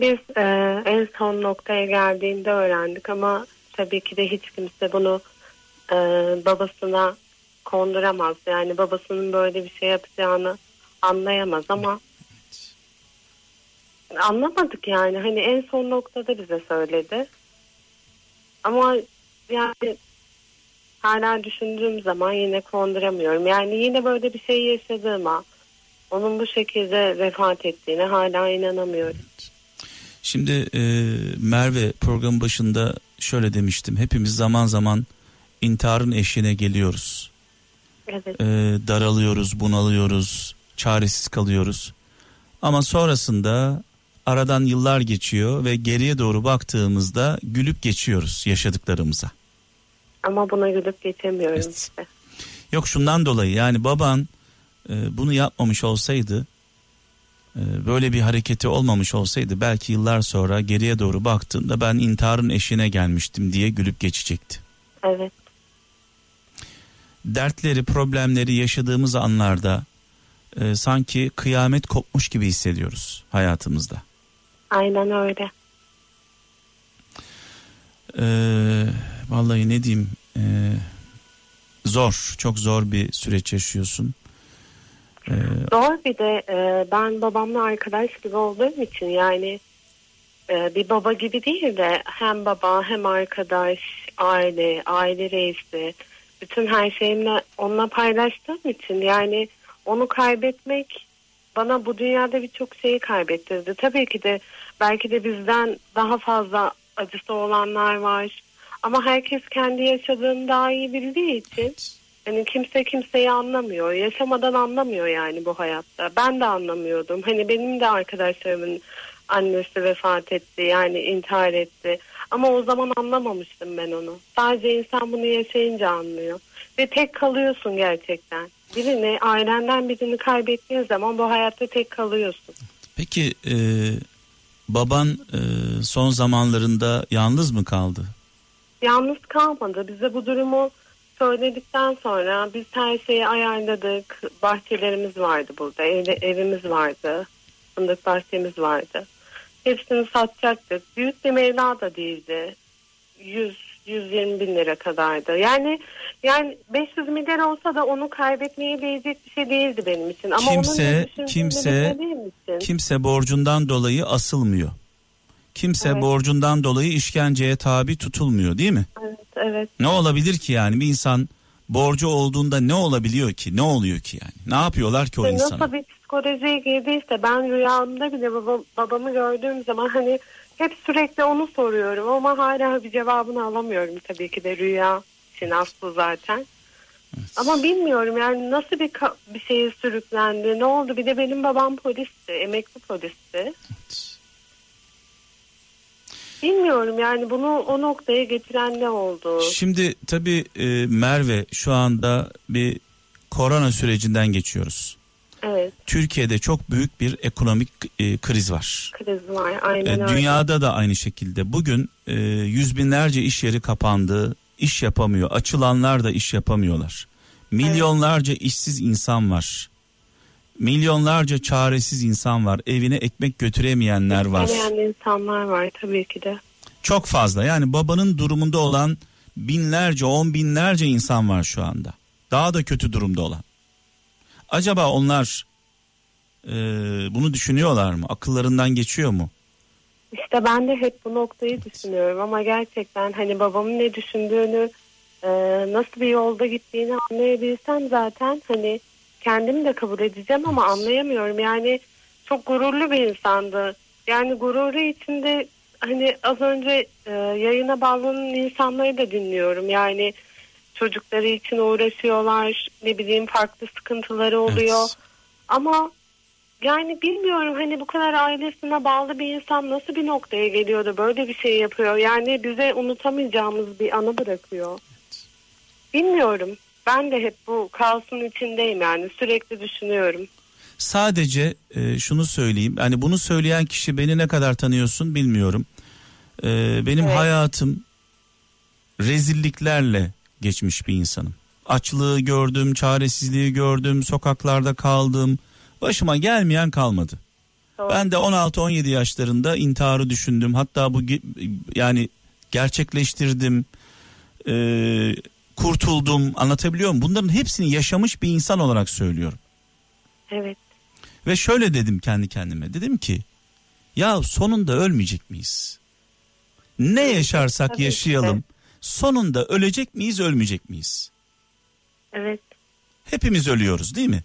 Biz e, en son noktaya geldiğinde öğrendik ama tabii ki de hiç kimse bunu e, babasına konduramaz. Yani babasının böyle bir şey yapacağını anlayamaz ama anlamadık yani. Hani en son noktada bize söyledi. Ama yani hala düşündüğüm zaman yine konduramıyorum. Yani yine böyle bir şey yaşadığıma, onun bu şekilde vefat ettiğine hala inanamıyorum. Şimdi e, Merve programın başında şöyle demiştim. Hepimiz zaman zaman intiharın eşiğine geliyoruz. Evet. E, daralıyoruz, bunalıyoruz, çaresiz kalıyoruz. Ama sonrasında aradan yıllar geçiyor ve geriye doğru baktığımızda gülüp geçiyoruz yaşadıklarımıza. Ama buna gülüp geçemiyorum Evet. işte. Yok şundan dolayı yani baban e, bunu yapmamış olsaydı e, böyle bir hareketi olmamış olsaydı belki yıllar sonra geriye doğru baktığında ben intiharın eşiğine gelmiştim diye gülüp geçecekti. Evet. Dertleri, problemleri yaşadığımız anlarda e, sanki kıyamet kopmuş gibi hissediyoruz hayatımızda. Aynen öyle. Ee, vallahi ne diyeyim ee, zor çok zor bir süreç yaşıyorsun. Ee, Zor bir de e, ben babamla arkadaş gibi olduğum için yani e, bir baba gibi değil de hem baba hem arkadaş, aile, aile reisi bütün her şeyimle onunla paylaştığım için yani onu kaybetmek bana bu dünyada birçok şeyi kaybettirdi. Tabii ki de belki de bizden daha fazla acısı olanlar var. Ama herkes kendi yaşadığını daha iyi bildiği için hani kimse kimseyi anlamıyor. Yaşamadan anlamıyor yani bu hayatta. Ben de anlamıyordum. Hani benim de arkadaşlarımın annesi vefat etti yani intihar etti. Ama o zaman anlamamıştım ben onu. Sadece insan bunu yaşayınca anlıyor. Ve tek kalıyorsun gerçekten. Birini ailenden birini kaybettiğin zaman bu hayatta tek kalıyorsun. peki e, baban e, son zamanlarında yalnız mı kaldı? Yalnız kalmadı. Bize bu durumu söyledikten sonra biz her şeyi ayarladık. Bahçelerimiz vardı burada. Evde, evimiz vardı. Fındık bahçemiz vardı. Hepsini satacaktık. Büyük bir meblağ da değildi. 100 120 bin lira kadardı. Yani yani 500 milyar olsa da onu kaybetmeye değecek bir şey değildi benim için. Ama onun Kimse- düşündüğünü kimse-. Kimse borcundan dolayı asılmıyor. Kimse Evet. borcundan dolayı işkenceye tabi tutulmuyor değil mi? Evet, evet. Ne olabilir ki yani bir insan borcu olduğunda ne olabiliyor ki? Ne oluyor ki yani? Ne yapıyorlar ki o İşte insana? Nasıl bir psikolojiye girdiyse ben rüyamda bile baba, babamı gördüğüm zaman hani hep sürekli onu soruyorum ama hala bir cevabını alamıyorum tabii ki de rüya için aslı zaten. Ama bilmiyorum yani nasıl bir bir şeye sürüklendi, ne oldu? Bir de benim babam polisti, emekli polisti. Bilmiyorum yani bunu o noktaya getiren ne oldu? Şimdi tabii e, Merve şu anda bir korona sürecinden geçiyoruz. Evet, Türkiye'de çok büyük bir ekonomik e, kriz var. kriz var. Aynen E, öyle. dünyada da aynı şekilde. Bugün e, yüz binlerce iş yeri kapandı, iş yapamıyor. Açılanlar da iş yapamıyorlar. Milyonlarca işsiz insan var. Milyonlarca çaresiz insan var. Evine ekmek götüremeyenler var. Deneyen insanlar var tabii ki de. Çok fazla. Yani babanın durumunda olan binlerce, on binlerce insan var şu anda. Daha da kötü durumda olan. Acaba onlar e, bunu düşünüyorlar mı? Akıllarından geçiyor mu? İşte ben de hep bu noktayı düşünüyorum ama gerçekten hani babamın ne düşündüğünü e, nasıl bir yolda gittiğini anlayabilsem zaten hani kendimi de kabul edeceğim ama anlayamıyorum. Yani çok gururlu bir insandı. Yani gururu içinde hani az önce e, yayına bağlanan insanları da dinliyorum. Yani çocukları için uğraşıyorlar ne bileyim farklı sıkıntıları oluyor. Evet. Ama yani bilmiyorum hani bu kadar ailesine bağlı bir insan nasıl bir noktaya geliyor da böyle bir şey yapıyor. Yani bize unutamayacağımız bir anı bırakıyor. Bilmiyorum. Ben de hep bu kaosun içindeyim yani sürekli düşünüyorum. Sadece e, şunu söyleyeyim. Hani bunu söyleyen kişi beni ne kadar tanıyorsun bilmiyorum. E, benim Evet. hayatım rezilliklerle geçmiş bir insanım. Açlığı gördüm, çaresizliği gördüm, sokaklarda kaldım. Başıma gelmeyen kalmadı. Doğru. Ben de 16-17 yaşlarında intiharı düşündüm. Hatta bu yani gerçekleştirdim. Ee, kurtuldum. Anlatabiliyor muyum? Bunların hepsini yaşamış bir insan olarak söylüyorum. Evet. Ve şöyle dedim kendi kendime. Dedim ki ya sonunda ölmeyecek miyiz? Ne yaşarsak tabii yaşayalım. Sonunda ölecek miyiz, ölmeyecek miyiz? Evet. Hepimiz ölüyoruz değil mi?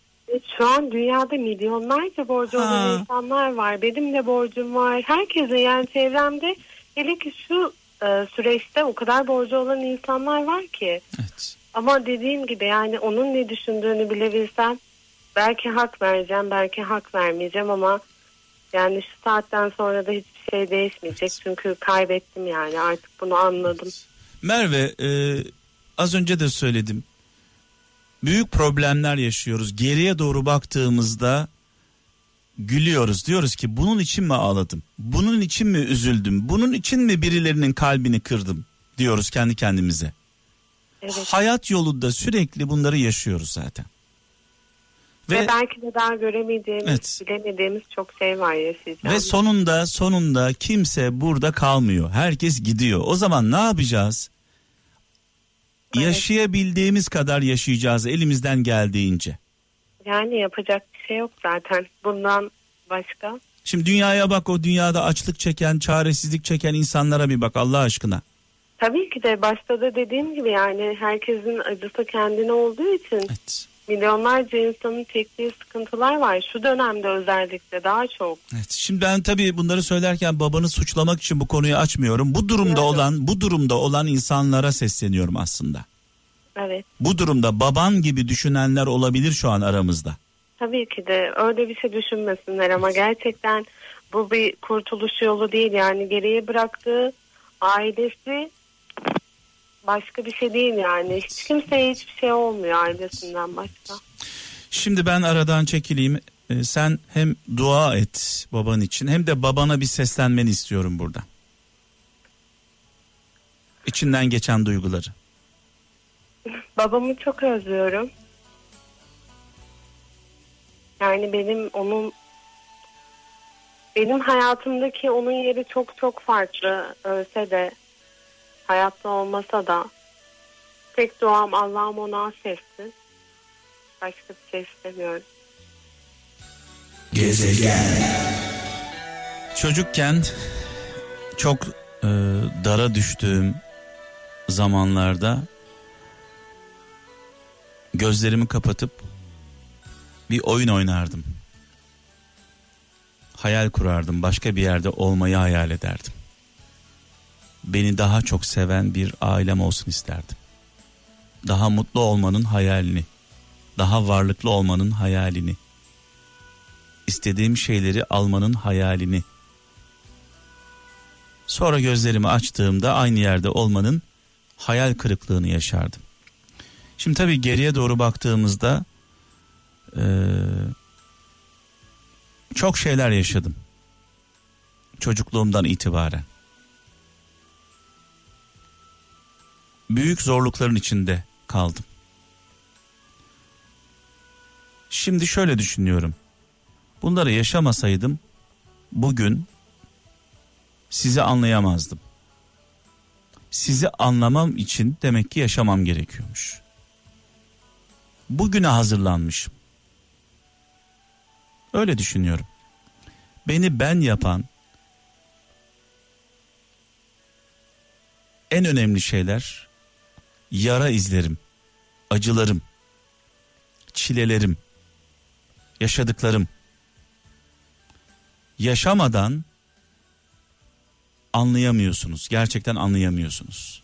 Şu an dünyada milyonlarca borcu Ha. olan insanlar var. Benim de borcum var. Herkesin yani çevremde hele ki şu e, süreçte o kadar borcu olan insanlar var ki. Evet. Ama dediğim gibi yani onun ne düşündüğünü bilebilsem belki hak vereceğim belki hak vermeyeceğim ama yani şu saatten sonra da hiçbir şey değişmeyecek. Çünkü kaybettim yani artık bunu anladım. Merve e, az önce de söyledim. Büyük problemler yaşıyoruz. Geriye doğru baktığımızda gülüyoruz. Diyoruz ki bunun için mi ağladım? Bunun için mi üzüldüm? Bunun için mi birilerinin kalbini kırdım? Diyoruz kendi kendimize. Evet. Hayat yolunda sürekli bunları yaşıyoruz zaten. Ve, Ve belki de daha göremeyeceğimiz, Evet. bilemediğimiz çok şey var yaşayacağımız. ve sonunda sonunda kimse burada kalmıyor. Herkes gidiyor. O zaman ne yapacağız? Evet. Yaşayabildiğimiz kadar yaşayacağız elimizden geldiğince. Yani yapacak bir şey yok zaten. Bundan başka. Şimdi dünyaya bak o dünyada açlık çeken, çaresizlik çeken insanlara bir bak Allah aşkına. Tabii ki de başta da dediğim gibi yani herkesin acısı kendine olduğu için Evet. Milyonlarca insanın çektiği sıkıntılar var. Şu dönemde özellikle daha çok. Evet. Şimdi ben tabii bunları söylerken babanı suçlamak için bu konuyu açmıyorum. Bu durumda Evet. olan, bu durumda olan insanlara sesleniyorum aslında. Evet. Bu durumda baban gibi düşünenler olabilir şu an aramızda. Tabii ki de öyle bir şey düşünmesinler ama gerçekten bu bir kurtuluş yolu değil. Yani geriye bıraktığı ailesi başka bir şey değil yani. Hiç kimseye hiçbir şey olmuyor ailesinden başka. Şimdi ben aradan çekileyim. Ee, sen hem dua et baban için hem de babana bir seslenmeni istiyorum burada. İçinden geçen duyguları. Babamı çok özlüyorum. Yani benim onun benim hayatımdaki onun yeri çok çok farklı. Ölse de hayatta olmasa da tek duam Allah'ım ona affetsin. Başka bir şey istemiyorum. Çocukken çok e, dara düştüğüm zamanlarda gözlerimi kapatıp bir oyun oynardım. Hayal kurardım. Başka bir yerde olmayı hayal ederdim. Beni daha çok seven bir ailem olsun isterdim. Daha mutlu olmanın hayalini, daha varlıklı olmanın hayalini, istediğim şeyleri almanın hayalini. Sonra gözlerimi açtığımda aynı yerde olmanın hayal kırıklığını yaşardım. Şimdi tabii geriye doğru baktığımızda eee, çok şeyler yaşadım. Çocukluğumdan itibaren. Büyük zorlukların içinde kaldım. Şimdi şöyle düşünüyorum. Bunları yaşamasaydım bugün sizi anlayamazdım. Sizi anlamam için demek ki yaşamam gerekiyormuş. Bugüne hazırlanmışım. Öyle düşünüyorum. Beni ben yapan en önemli şeyler yara izlerim, acılarım, çilelerim, yaşadıklarım. Yaşamadan anlayamıyorsunuz. Gerçekten anlayamıyorsunuz.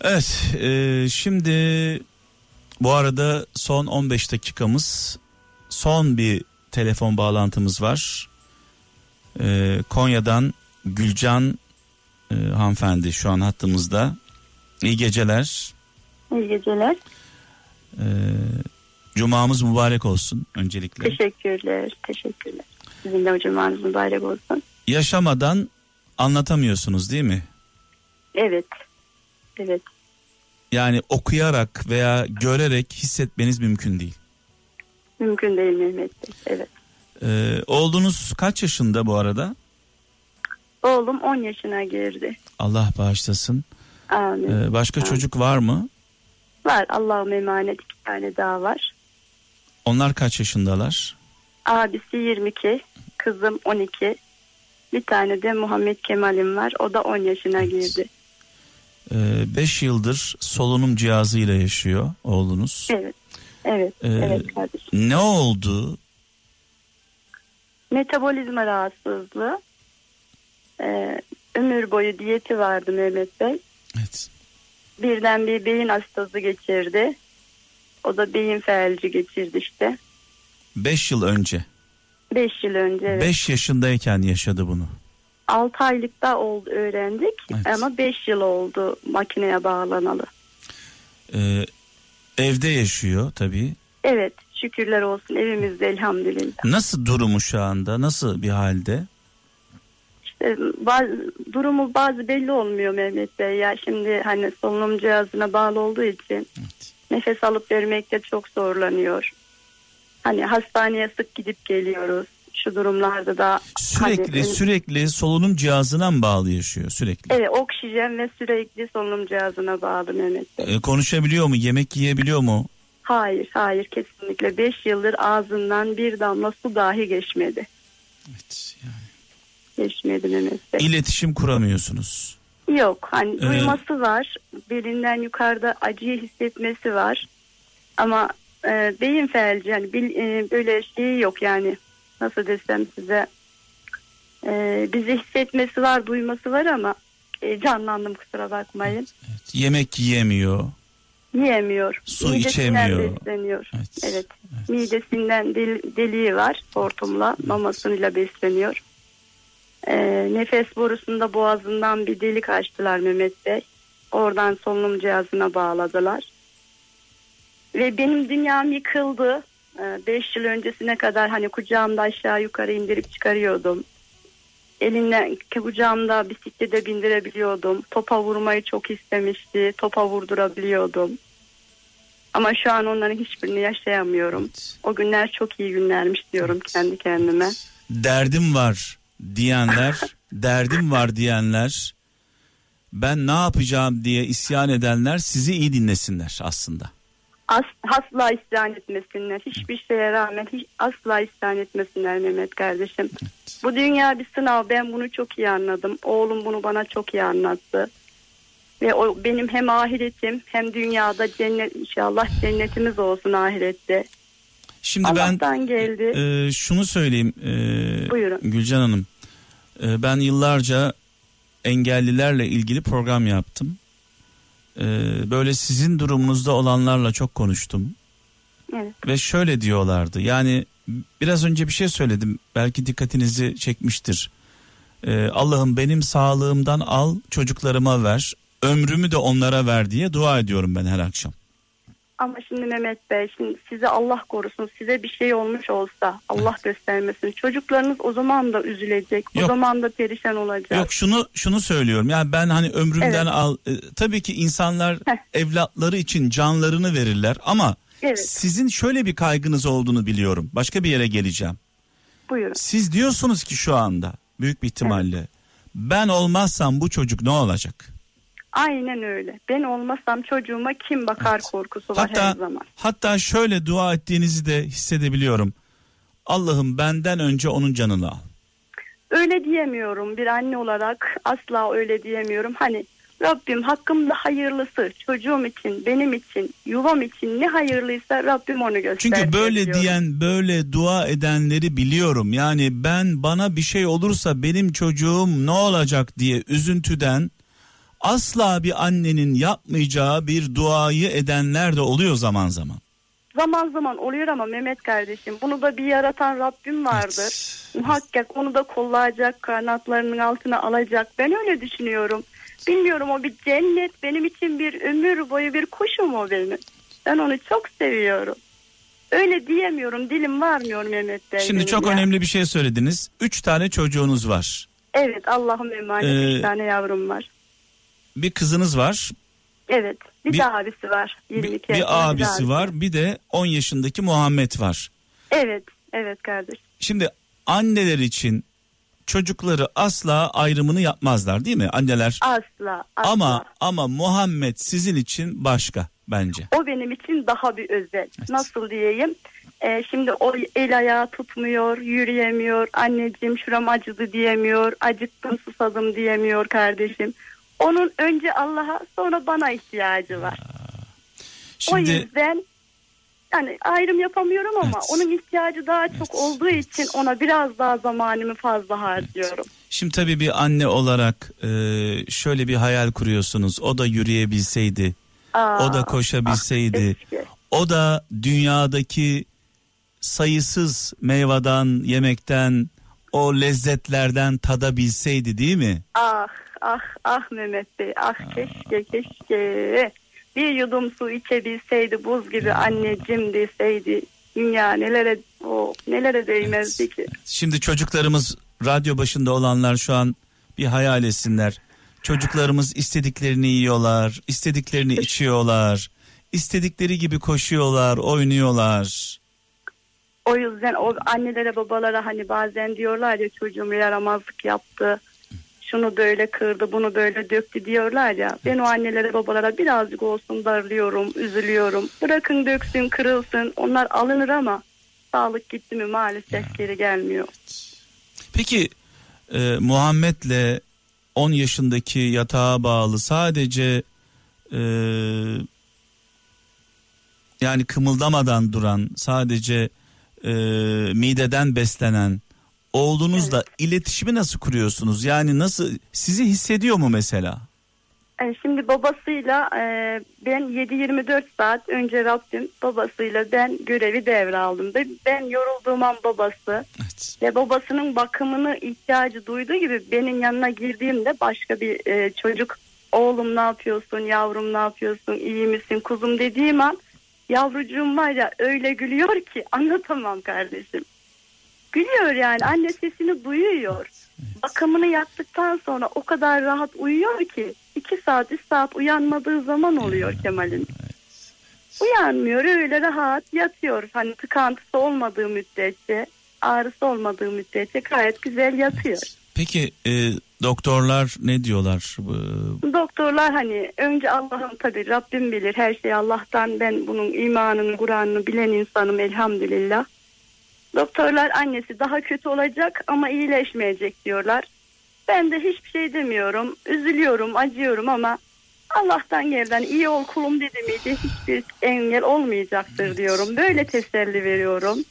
Evet, e, şimdi bu arada son 15 dakikamız, son bir telefon bağlantımız var. E, Konya'dan Gülcan e, hanımefendi şu an hattımızda. İyi geceler. İyi geceler. E, Cumamız mübarek olsun öncelikle. Teşekkürler. Teşekkürler. Sizin de cumanız mübarek olsun. Yaşamadan anlatamıyorsunuz değil mi? Evet. Evet. Yani okuyarak veya görerek hissetmeniz mümkün değil. Mümkün değil Mehmet Bey. Evet. Ee, oğlunuz kaç yaşında bu arada? Oğlum 10 yaşına girdi. Allah bağışlasın. Amin. Ee, başka Amin. çocuk var mı? Var. Allah'ım emanet iki tane daha var. Onlar kaç yaşındalar? Abisi 22. Kızım 12. Bir tane de Muhammed Kemal'im var. O da 10 yaşına girdi. 5 yıldır solunum cihazıyla yaşıyor oğlunuz. Evet. Evet. Ee, evet kardeşim. Ne oldu? Metabolizma rahatsızlığı. Ee, ömür boyu diyeti vardı Mehmet Bey. Evet. Birden bir beyin hastası geçirdi. O da beyin felci geçirdi işte. 5 yıl önce. 5 yıl önce. 5 Evet. yaşındayken yaşadı bunu. 6 aylıkta oldu öğrendik Evet. ama 5 yıl oldu makineye bağlanalı. Ee, evde yaşıyor tabii. Evet şükürler olsun evimizde elhamdülillah. Nasıl durumu şu anda? Nasıl bir halde? İşte bazı, durumu bazı belli olmuyor Mehmet Bey ya şimdi hani solunum cihazına bağlı olduğu için. Evet. Nefes alıp vermekte çok zorlanıyor. Hani hastaneye sık gidip geliyoruz. Şu durumlarda da Sürekli hani- sürekli solunum cihazına mı bağlı yaşıyor sürekli? Evet oksijen ve sürekli solunum cihazına bağlı Mehmet Bey. Ee, konuşabiliyor mu? Yemek yiyebiliyor mu? Hayır hayır kesinlikle 5 yıldır ağzından bir damla su dahi geçmedi. Evet. Yani. Bey. İletişim kuramıyorsunuz. Yok hani Ee, duyması var. Belinden yukarıda acıyı hissetmesi var. Ama e, beyin felci yani bil- e, böyle şeyi yok yani nasıl desem size e, bizi hissetmesi var duyması var ama e, canlandım kusura bakmayın. Evet. Yemek yiyemiyor. Yiyemiyor. Su Midesinden içemiyor. besleniyor. Evet. Evet. Evet. Midesinden del- deliği var hortumla mamasıyla besleniyor. Ee, nefes borusunda boğazından bir delik açtılar Mehmet Bey. Oradan solunum cihazına bağladılar. Ve benim dünyam yıkıldı. 5 yıl öncesine kadar hani kucağımda aşağı yukarı indirip çıkarıyordum. Elinden kucağımda bisiklete bindirebiliyordum. Topa vurmayı çok istemişti. Topa vurdurabiliyordum. Ama şu an onların hiçbirini yaşayamıyorum. Evet. O günler çok iyi günlermiş diyorum kendi kendime. Derdim var diyenler, derdim var diyenler, ben ne yapacağım diye isyan edenler sizi iyi dinlesinler aslında. As, asla isyan etmesinler. Hiçbir şeye rağmen hiç, asla isyan etmesinler Mehmet kardeşim. Bu dünya bir sınav. Ben bunu çok iyi anladım. Oğlum bunu bana çok iyi anlattı. Ve o benim hem ahiretim hem dünyada cennet inşallah cennetimiz olsun ahirette. Şimdi ben Allah'tan geldi. e, şunu söyleyeyim e, Buyurun. Gülcan Hanım. E, ben yıllarca engellilerle ilgili program yaptım. E, böyle sizin durumunuzda olanlarla çok konuştum. Evet. Ve şöyle diyorlardı. Yani biraz önce bir şey söyledim. Belki dikkatinizi çekmiştir. Ee, Allah'ım benim sağlığımdan al çocuklarıma ver. Ömrümü de onlara ver diye dua ediyorum ben her akşam. Ama şimdi Mehmet Bey şimdi size Allah korusun size bir şey olmuş olsa Allah göstermesin çocuklarınız o zaman da üzülecek o Yok. zaman da perişan olacak. Yok şunu şunu söylüyorum. Yani ben hani ömrümden Evet. al e, tabii ki insanlar Heh. evlatları için canlarını verirler ama Evet. sizin şöyle bir kaygınız olduğunu biliyorum. Başka bir yere geleceğim. Buyurun. Siz diyorsunuz ki şu anda büyük bir ihtimalle ben olmazsam bu çocuk ne olacak? Aynen öyle. Ben olmasam çocuğuma kim bakar Evet. korkusu var her Hatta zaman. hatta şöyle dua ettiğinizi de hissedebiliyorum. Allah'ım benden önce onun canını al. Öyle diyemiyorum bir anne olarak asla öyle diyemiyorum. Hani Rabbim hakkımda hayırlısı çocuğum için, benim için, yuvam için ne hayırlıysa Rabbim onu göstersin. Çünkü böyle diyorum. diyen, böyle dua edenleri biliyorum. Yani ben bana bir şey olursa benim çocuğum ne olacak diye üzüntüden asla bir annenin yapmayacağı bir duayı edenler de oluyor zaman zaman. Zaman zaman oluyor ama Mehmet kardeşim bunu da bir yaratan Rabbim vardır. Muhakkak onu da kollayacak, kanatlarının altına alacak. Ben öyle düşünüyorum. Bilmiyorum o bir cennet benim için bir ömür boyu bir kuşum o benim. Ben onu çok seviyorum. Öyle diyemiyorum dilim varmıyor Mehmet Bey. Şimdi çok ya. önemli bir şey söylediniz. Üç tane çocuğunuz var. Evet Allah'ım emanet Ee, üç tane yavrum var. Bir kızınız var, Evet bir, bir- de abisi var. 22 bir, bir yaşında abisi var, bir de 10 yaşındaki Muhammed var. Evet evet kardeş. Şimdi anneler için çocukları asla ayrımını yapmazlar değil mi? Anneler Asla, asla. Ama ama Muhammed sizin için başka bence. O benim için daha bir özel. Nasıl diyeyim? Ee, şimdi o el ayağı tutmuyor, yürüyemiyor. Anneciğim şuram acıdı diyemiyor. Acıktım susadım diyemiyor kardeşim. Onun önce Allah'a sonra bana ihtiyacı var. O Şimdi yüzden yani ayrım yapamıyorum ama Evet. onun ihtiyacı daha çok olduğu için ona biraz daha zamanımı fazla harcıyorum. şimdi tabii bir anne olarak e, şöyle bir hayal kuruyorsunuz. O da yürüyebilseydi, Aa, o da koşabilseydi, ah, o da dünyadaki sayısız meyveden, yemekten, o lezzetlerden tadabilseydi değil mi? Ah ah ah Mehmet Bey ah keşke keşke bir yudum su içebilseydi buz gibi anneciğim deseydi dünya nelere o nelere değmezdi ki. Şimdi çocuklarımız radyo başında olanlar şu an bir hayal etsinler. Çocuklarımız istediklerini yiyorlar, istediklerini içiyorlar, istedikleri gibi koşuyorlar, oynuyorlar. O yüzden o annelere babalara hani bazen diyorlar ya çocuğum yaramazlık yaptı. Şunu böyle kırdı, bunu böyle döktü diyorlar ya. Ben o annelere babalara birazcık olsun darlıyorum, üzülüyorum. Bırakın döksün, kırılsın. Onlar alınır ama sağlık gitti mi maalesef geri gelmiyor. Peki e, Muhammed'le 10 yaşındaki yatağa bağlı sadece e, yani kımıldamadan duran sadece e, mideden beslenen oğlunuzla iletişimi nasıl kuruyorsunuz? Yani nasıl sizi hissediyor mu mesela? E, Şimdi babasıyla e, ben 7-24 saat önce Rabbim babasıyla ben görevi devraldım. Ben yorulduğum an babası Evet. ve babasının bakımını ihtiyacı duyduğu gibi benim yanına girdiğimde başka bir e, çocuk oğlum ne yapıyorsun yavrum ne yapıyorsun iyi misin kuzum dediğim an yavrucuğum var ya öyle gülüyor ki anlatamam kardeşim. Gülüyor yani anne sesini duyuyor. Bakımını yaptıktan sonra o kadar rahat uyuyor ki iki saat üç saat uyanmadığı zaman oluyor Kemal'in. Uyanmıyor öyle rahat yatıyor. Hani tıkantısı olmadığı müddetçe ağrısı olmadığı müddetçe gayet güzel yatıyor. Peki e, doktorlar ne diyorlar? Doktorlar hani önce Allah'ım tabii Rabbim bilir her şey Allah'tan ben bunun imanını Kur'an'ını bilen insanım elhamdülillah. Doktorlar annesi daha kötü olacak ama iyileşmeyecek diyorlar. Ben de hiçbir şey demiyorum. Üzülüyorum, acıyorum ama Allah'tan gelden iyi ol kulum dedi miydi hiçbir engel olmayacaktır diyorum. Böyle teselli veriyorum.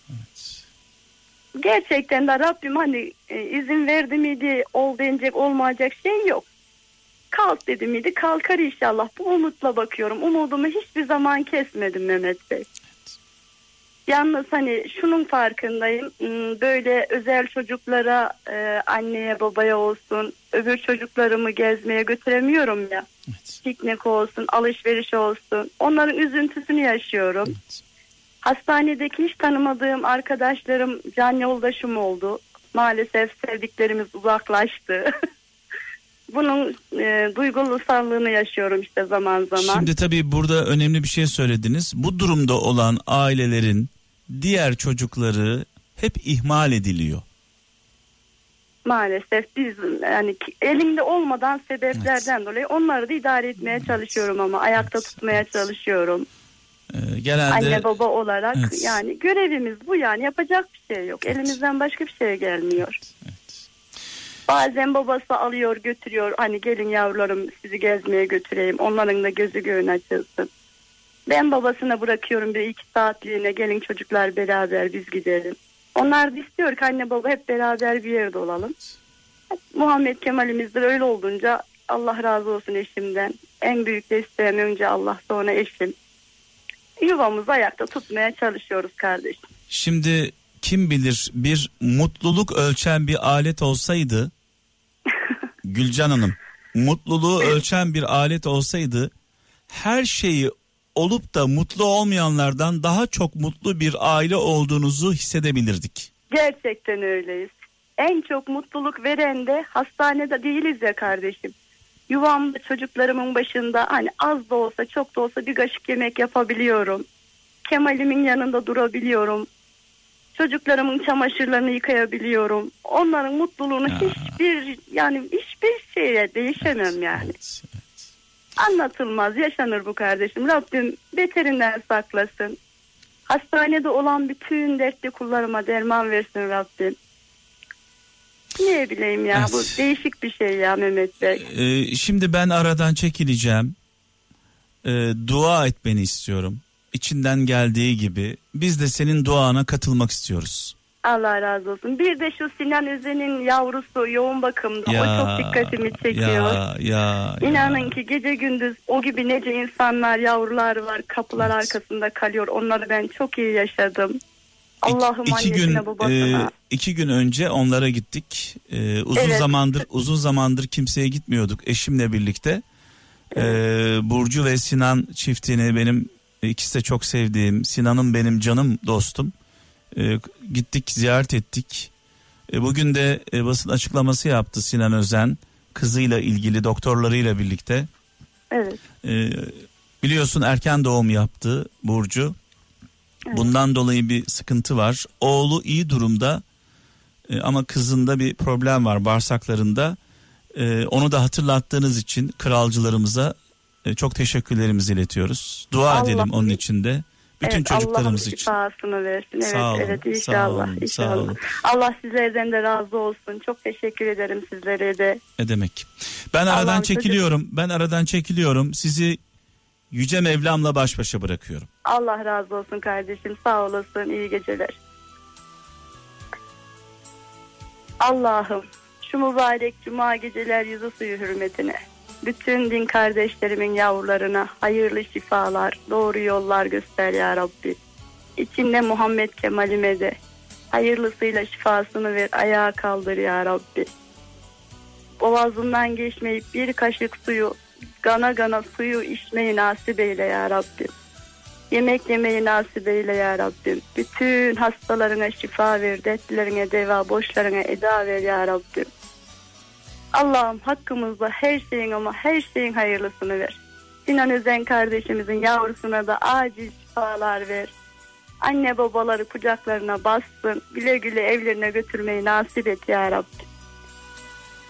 Gerçekten de Rabbim hani e, izin verdi miydi ol denecek olmayacak şey yok. Kalk dedi miydi kalkar inşallah. Bu umutla bakıyorum. Umudumu hiçbir zaman kesmedim Mehmet Bey. Yalnız hani şunun farkındayım. Hmm, Böyle özel çocuklara e, anneye babaya olsun öbür çocuklarımı gezmeye götüremiyorum ya. evet. Piknik olsun alışveriş olsun. Onların üzüntüsünü yaşıyorum. Hastanedeki hiç tanımadığım arkadaşlarım can yoldaşım oldu. Maalesef sevdiklerimiz uzaklaştı. Bunun e, duygusallığını yaşıyorum işte zaman zaman. Şimdi tabii burada önemli bir şey söylediniz. Bu durumda olan ailelerin diğer çocukları hep ihmal ediliyor. Maalesef biz yani elimde olmadan sebeplerden dolayı onları da idare etmeye çalışıyorum ama ayakta tutmaya çalışıyorum. Ee, genelde Anne baba olarak Evet. yani görevimiz bu yani yapacak bir şey yok. Elimizden başka bir şey gelmiyor. Bazen babası alıyor götürüyor hani gelin yavrularım sizi gezmeye götüreyim onların da gözü göğün açılsın. Ben babasına bırakıyorum bir iki saatliğine gelin çocuklar beraber biz gidelim. Onlar da istiyor ki anne baba hep beraber bir yerde olalım. Muhammed Kemal'imiz de öyle olunca Allah razı olsun eşimden. En büyük desteğim önce Allah sonra eşim. Yuvamızı ayakta tutmaya çalışıyoruz kardeşim. şimdi kim bilir bir mutluluk ölçen bir alet olsaydı Gülcan Hanım mutluluğu ölçen bir alet olsaydı her şeyi olup da mutlu olmayanlardan daha çok mutlu bir aile olduğunuzu hissedebilirdik. Gerçekten öyleyiz. En çok mutluluk veren de hastanede değiliz ya kardeşim. Yuvamda çocuklarımın başında hani az da olsa çok da olsa bir kaşık yemek yapabiliyorum. Kemal'imin yanında durabiliyorum. Çocuklarımın çamaşırlarını yıkayabiliyorum. Onların mutluluğunu Ya. hiçbir yani hiçbir şeye değişemem yani. Anlatılmaz yaşanır bu kardeşim. Rabbim beterinden saklasın. Hastanede olan bütün dertli kullarıma derman versin Rabbim. Ne bileyim ya Evet. bu değişik bir şey ya Mehmet Bey. Ee, şimdi ben aradan çekileceğim. Ee, dua etmeni istiyorum. İçinden geldiği gibi biz de senin duana katılmak istiyoruz. Allah razı olsun. Bir de şu Sinan Özen'in yavrusu yoğun bakımda. o çok dikkatimi çekiyor. Ya ya. İnanın ya. ki gece gündüz o gibi nece insanlar, yavrular var kapılar arkasında kalıyor. Onları ben çok iyi yaşadım. Allah'ım İki- gün babasına. e, iki gün önce onlara gittik. E, uzun Evet. zamandır uzun zamandır kimseye gitmiyorduk eşimle birlikte. E, Burcu ve Sinan çiftini benim ikisi de çok sevdiğim Sinan'ın benim canım dostum. E, gittik ziyaret ettik. E, bugün de e, basın açıklaması yaptı Sinan Özen kızıyla ilgili doktorlarıyla birlikte. Evet. E, Biliyorsun erken doğum yaptı Burcu. Bundan dolayı bir sıkıntı var. Oğlu iyi durumda e, ama kızında bir problem var bağırsaklarında. E, onu da hatırlattığınız için kralcılarımıza e, çok teşekkürlerimizi iletiyoruz. Dua Allah edelim onun için de. Bütün evet, çocuklarımız Allah'ım için. şifasını versin. Evet, Sağ olun, evet sağ inşallah. olun, sağ inşallah. olun. Allah sizlerden de razı olsun. Çok teşekkür ederim sizlere de. Ne demek? Ben aradan Allah'ım çekiliyorum. Ben aradan çekiliyorum. Sizi Yüce Mevlam'la baş başa bırakıyorum. Allah razı olsun kardeşim. Sağ olasın. İyi geceler. Allah'ım şu mübarek cuma geceler yüzü suyu hürmetine bütün din kardeşlerimin yavrularına hayırlı şifalar, doğru yollar göster ya Rabbi. İçinde Muhammed Kemal'ime de hayırlısıyla şifasını ver, ayağa kaldır ya Rabbi. Boğazından geçmeyip bir kaşık suyu, gana gana suyu içmeyi nasip eyle ya Rabbi. Yemek yemeyi nasip eyle ya Rabbim. Bütün hastalarına şifa ver, dertlerine deva, borçlarına eda ver ya Rabbim. Allah'ım hakkımızda her şeyin ama her şeyin hayırlısını ver. Sinan Özen kardeşimizin yavrusuna da acil şifalar ver. Anne babaları kucaklarına bassın. Güle güle evlerine götürmeyi nasip et ya Rabbim.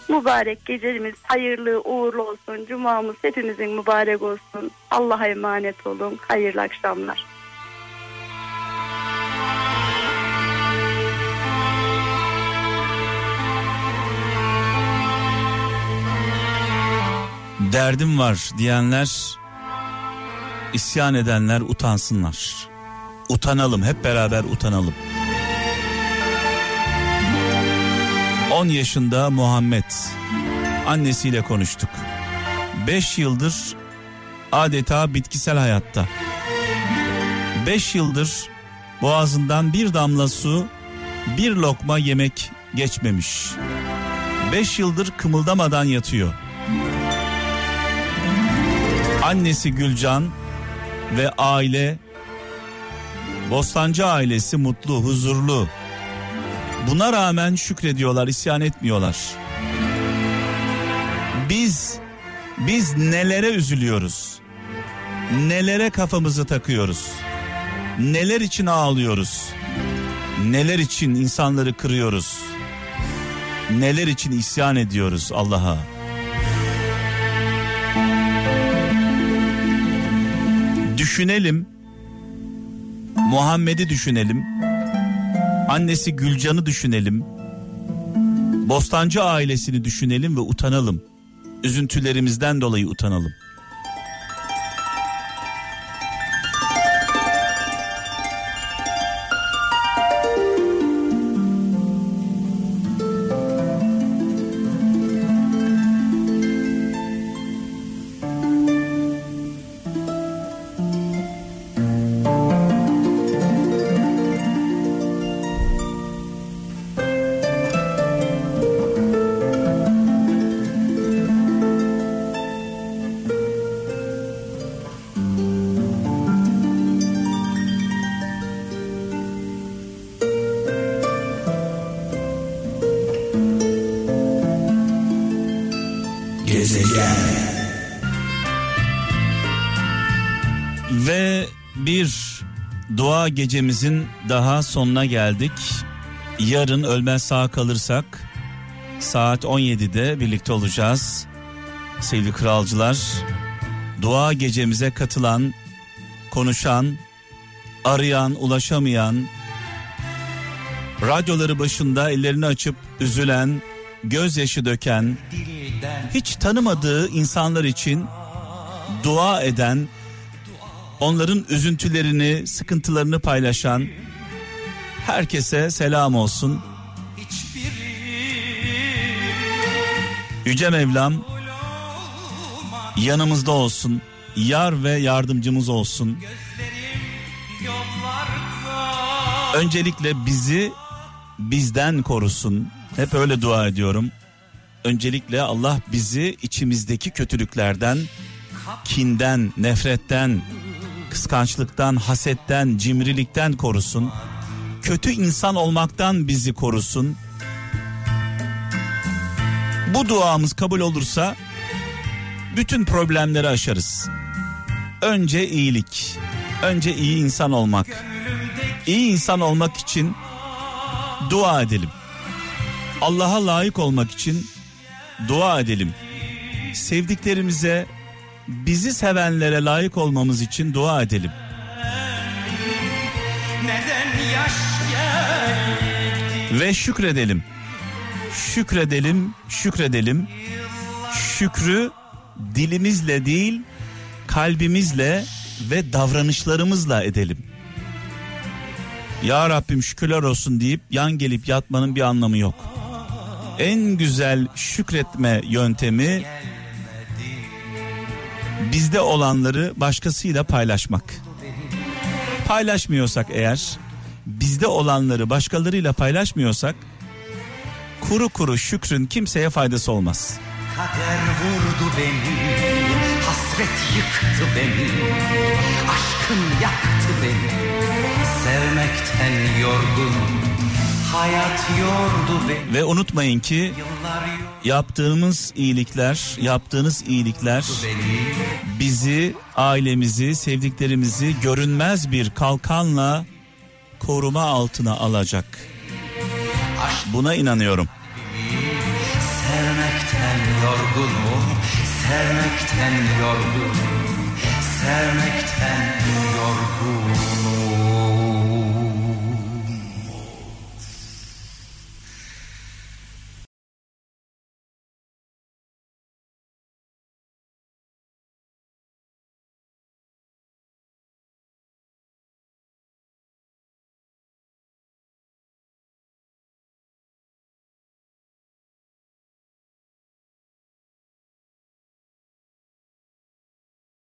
Mübarek gecemiz hayırlı uğurlu olsun. Cumamız hepimizin mübarek olsun. Allah'a emanet olun. Hayırlı akşamlar. Derdim var diyenler, isyan edenler utansınlar. Utanalım, hep beraber utanalım. 10 yaşında Muhammed annesiyle konuştuk. 5 yıldır adeta bitkisel hayatta. 5 yıldır boğazından bir damla su, bir lokma yemek geçmemiş. 5 yıldır kımıldamadan yatıyor. Annesi Gülcan ve aile Bostancı ailesi mutlu, huzurlu. Buna rağmen şükrediyorlar, isyan etmiyorlar. Biz biz nelere üzülüyoruz? Nelere kafamızı takıyoruz? Neler için ağlıyoruz? Neler için insanları kırıyoruz? Neler için isyan ediyoruz Allah'a? Düşünelim. Muhammed'i düşünelim. Annesi Gülcan'ı düşünelim. Bostancı ailesini düşünelim ve utanalım. Üzüntülerimizden dolayı utanalım. Gecemizin daha sonuna geldik. Yarın ölmez sağ kalırsak saat 17'de birlikte olacağız. Sevgili kralcılar, dua gecemize katılan, konuşan, arayan, ulaşamayan, radyoları başında ellerini açıp üzülen, gözyaşı döken, hiç tanımadığı insanlar için dua eden, onların üzüntülerini, sıkıntılarını paylaşan herkese selam olsun. Yüce Mevlam yanımızda olsun. Yar ve yardımcımız olsun. Öncelikle bizi bizden korusun. Hep öyle dua ediyorum. Öncelikle Allah bizi içimizdeki kötülüklerden, kinden, nefretten, kıskançlıktan, hasetten, cimrilikten korusun. Kötü insan olmaktan bizi korusun. Bu duamız kabul olursa bütün problemleri aşarız. önce iyilik. Önce iyi insan olmak. İyi insan olmak için dua edelim. Allah'a layık olmak için dua edelim. Sevdiklerimize, bizi sevenlere layık olmamız için dua edelim. Ve şükredelim. Şükredelim, şükredelim. Şükrü dilimizle değil, kalbimizle ve davranışlarımızla edelim. Ya Rabbim şükürler olsun deyip yan gelip yatmanın bir anlamı yok. En güzel şükretme yöntemi bizde olanları başkasıyla paylaşmak. Paylaşmıyorsak eğer bizde olanları başkalarıyla paylaşmıyorsak kuru kuru şükrün kimseye faydası olmaz. Kader vurdu beni, hasret yıktı beni, aşkın yaktı beni. Sevmekten yorgun, hayat yordu beni. Ve unutmayın ki yaptığımız iyilikler, yaptığınız iyilikler bizi, ailemizi, sevdiklerimizi görünmez bir kalkanla koruma altına alacak. Buna inanıyorum. Sevmekten yorgunum, sevmekten yorgunum, sevmekten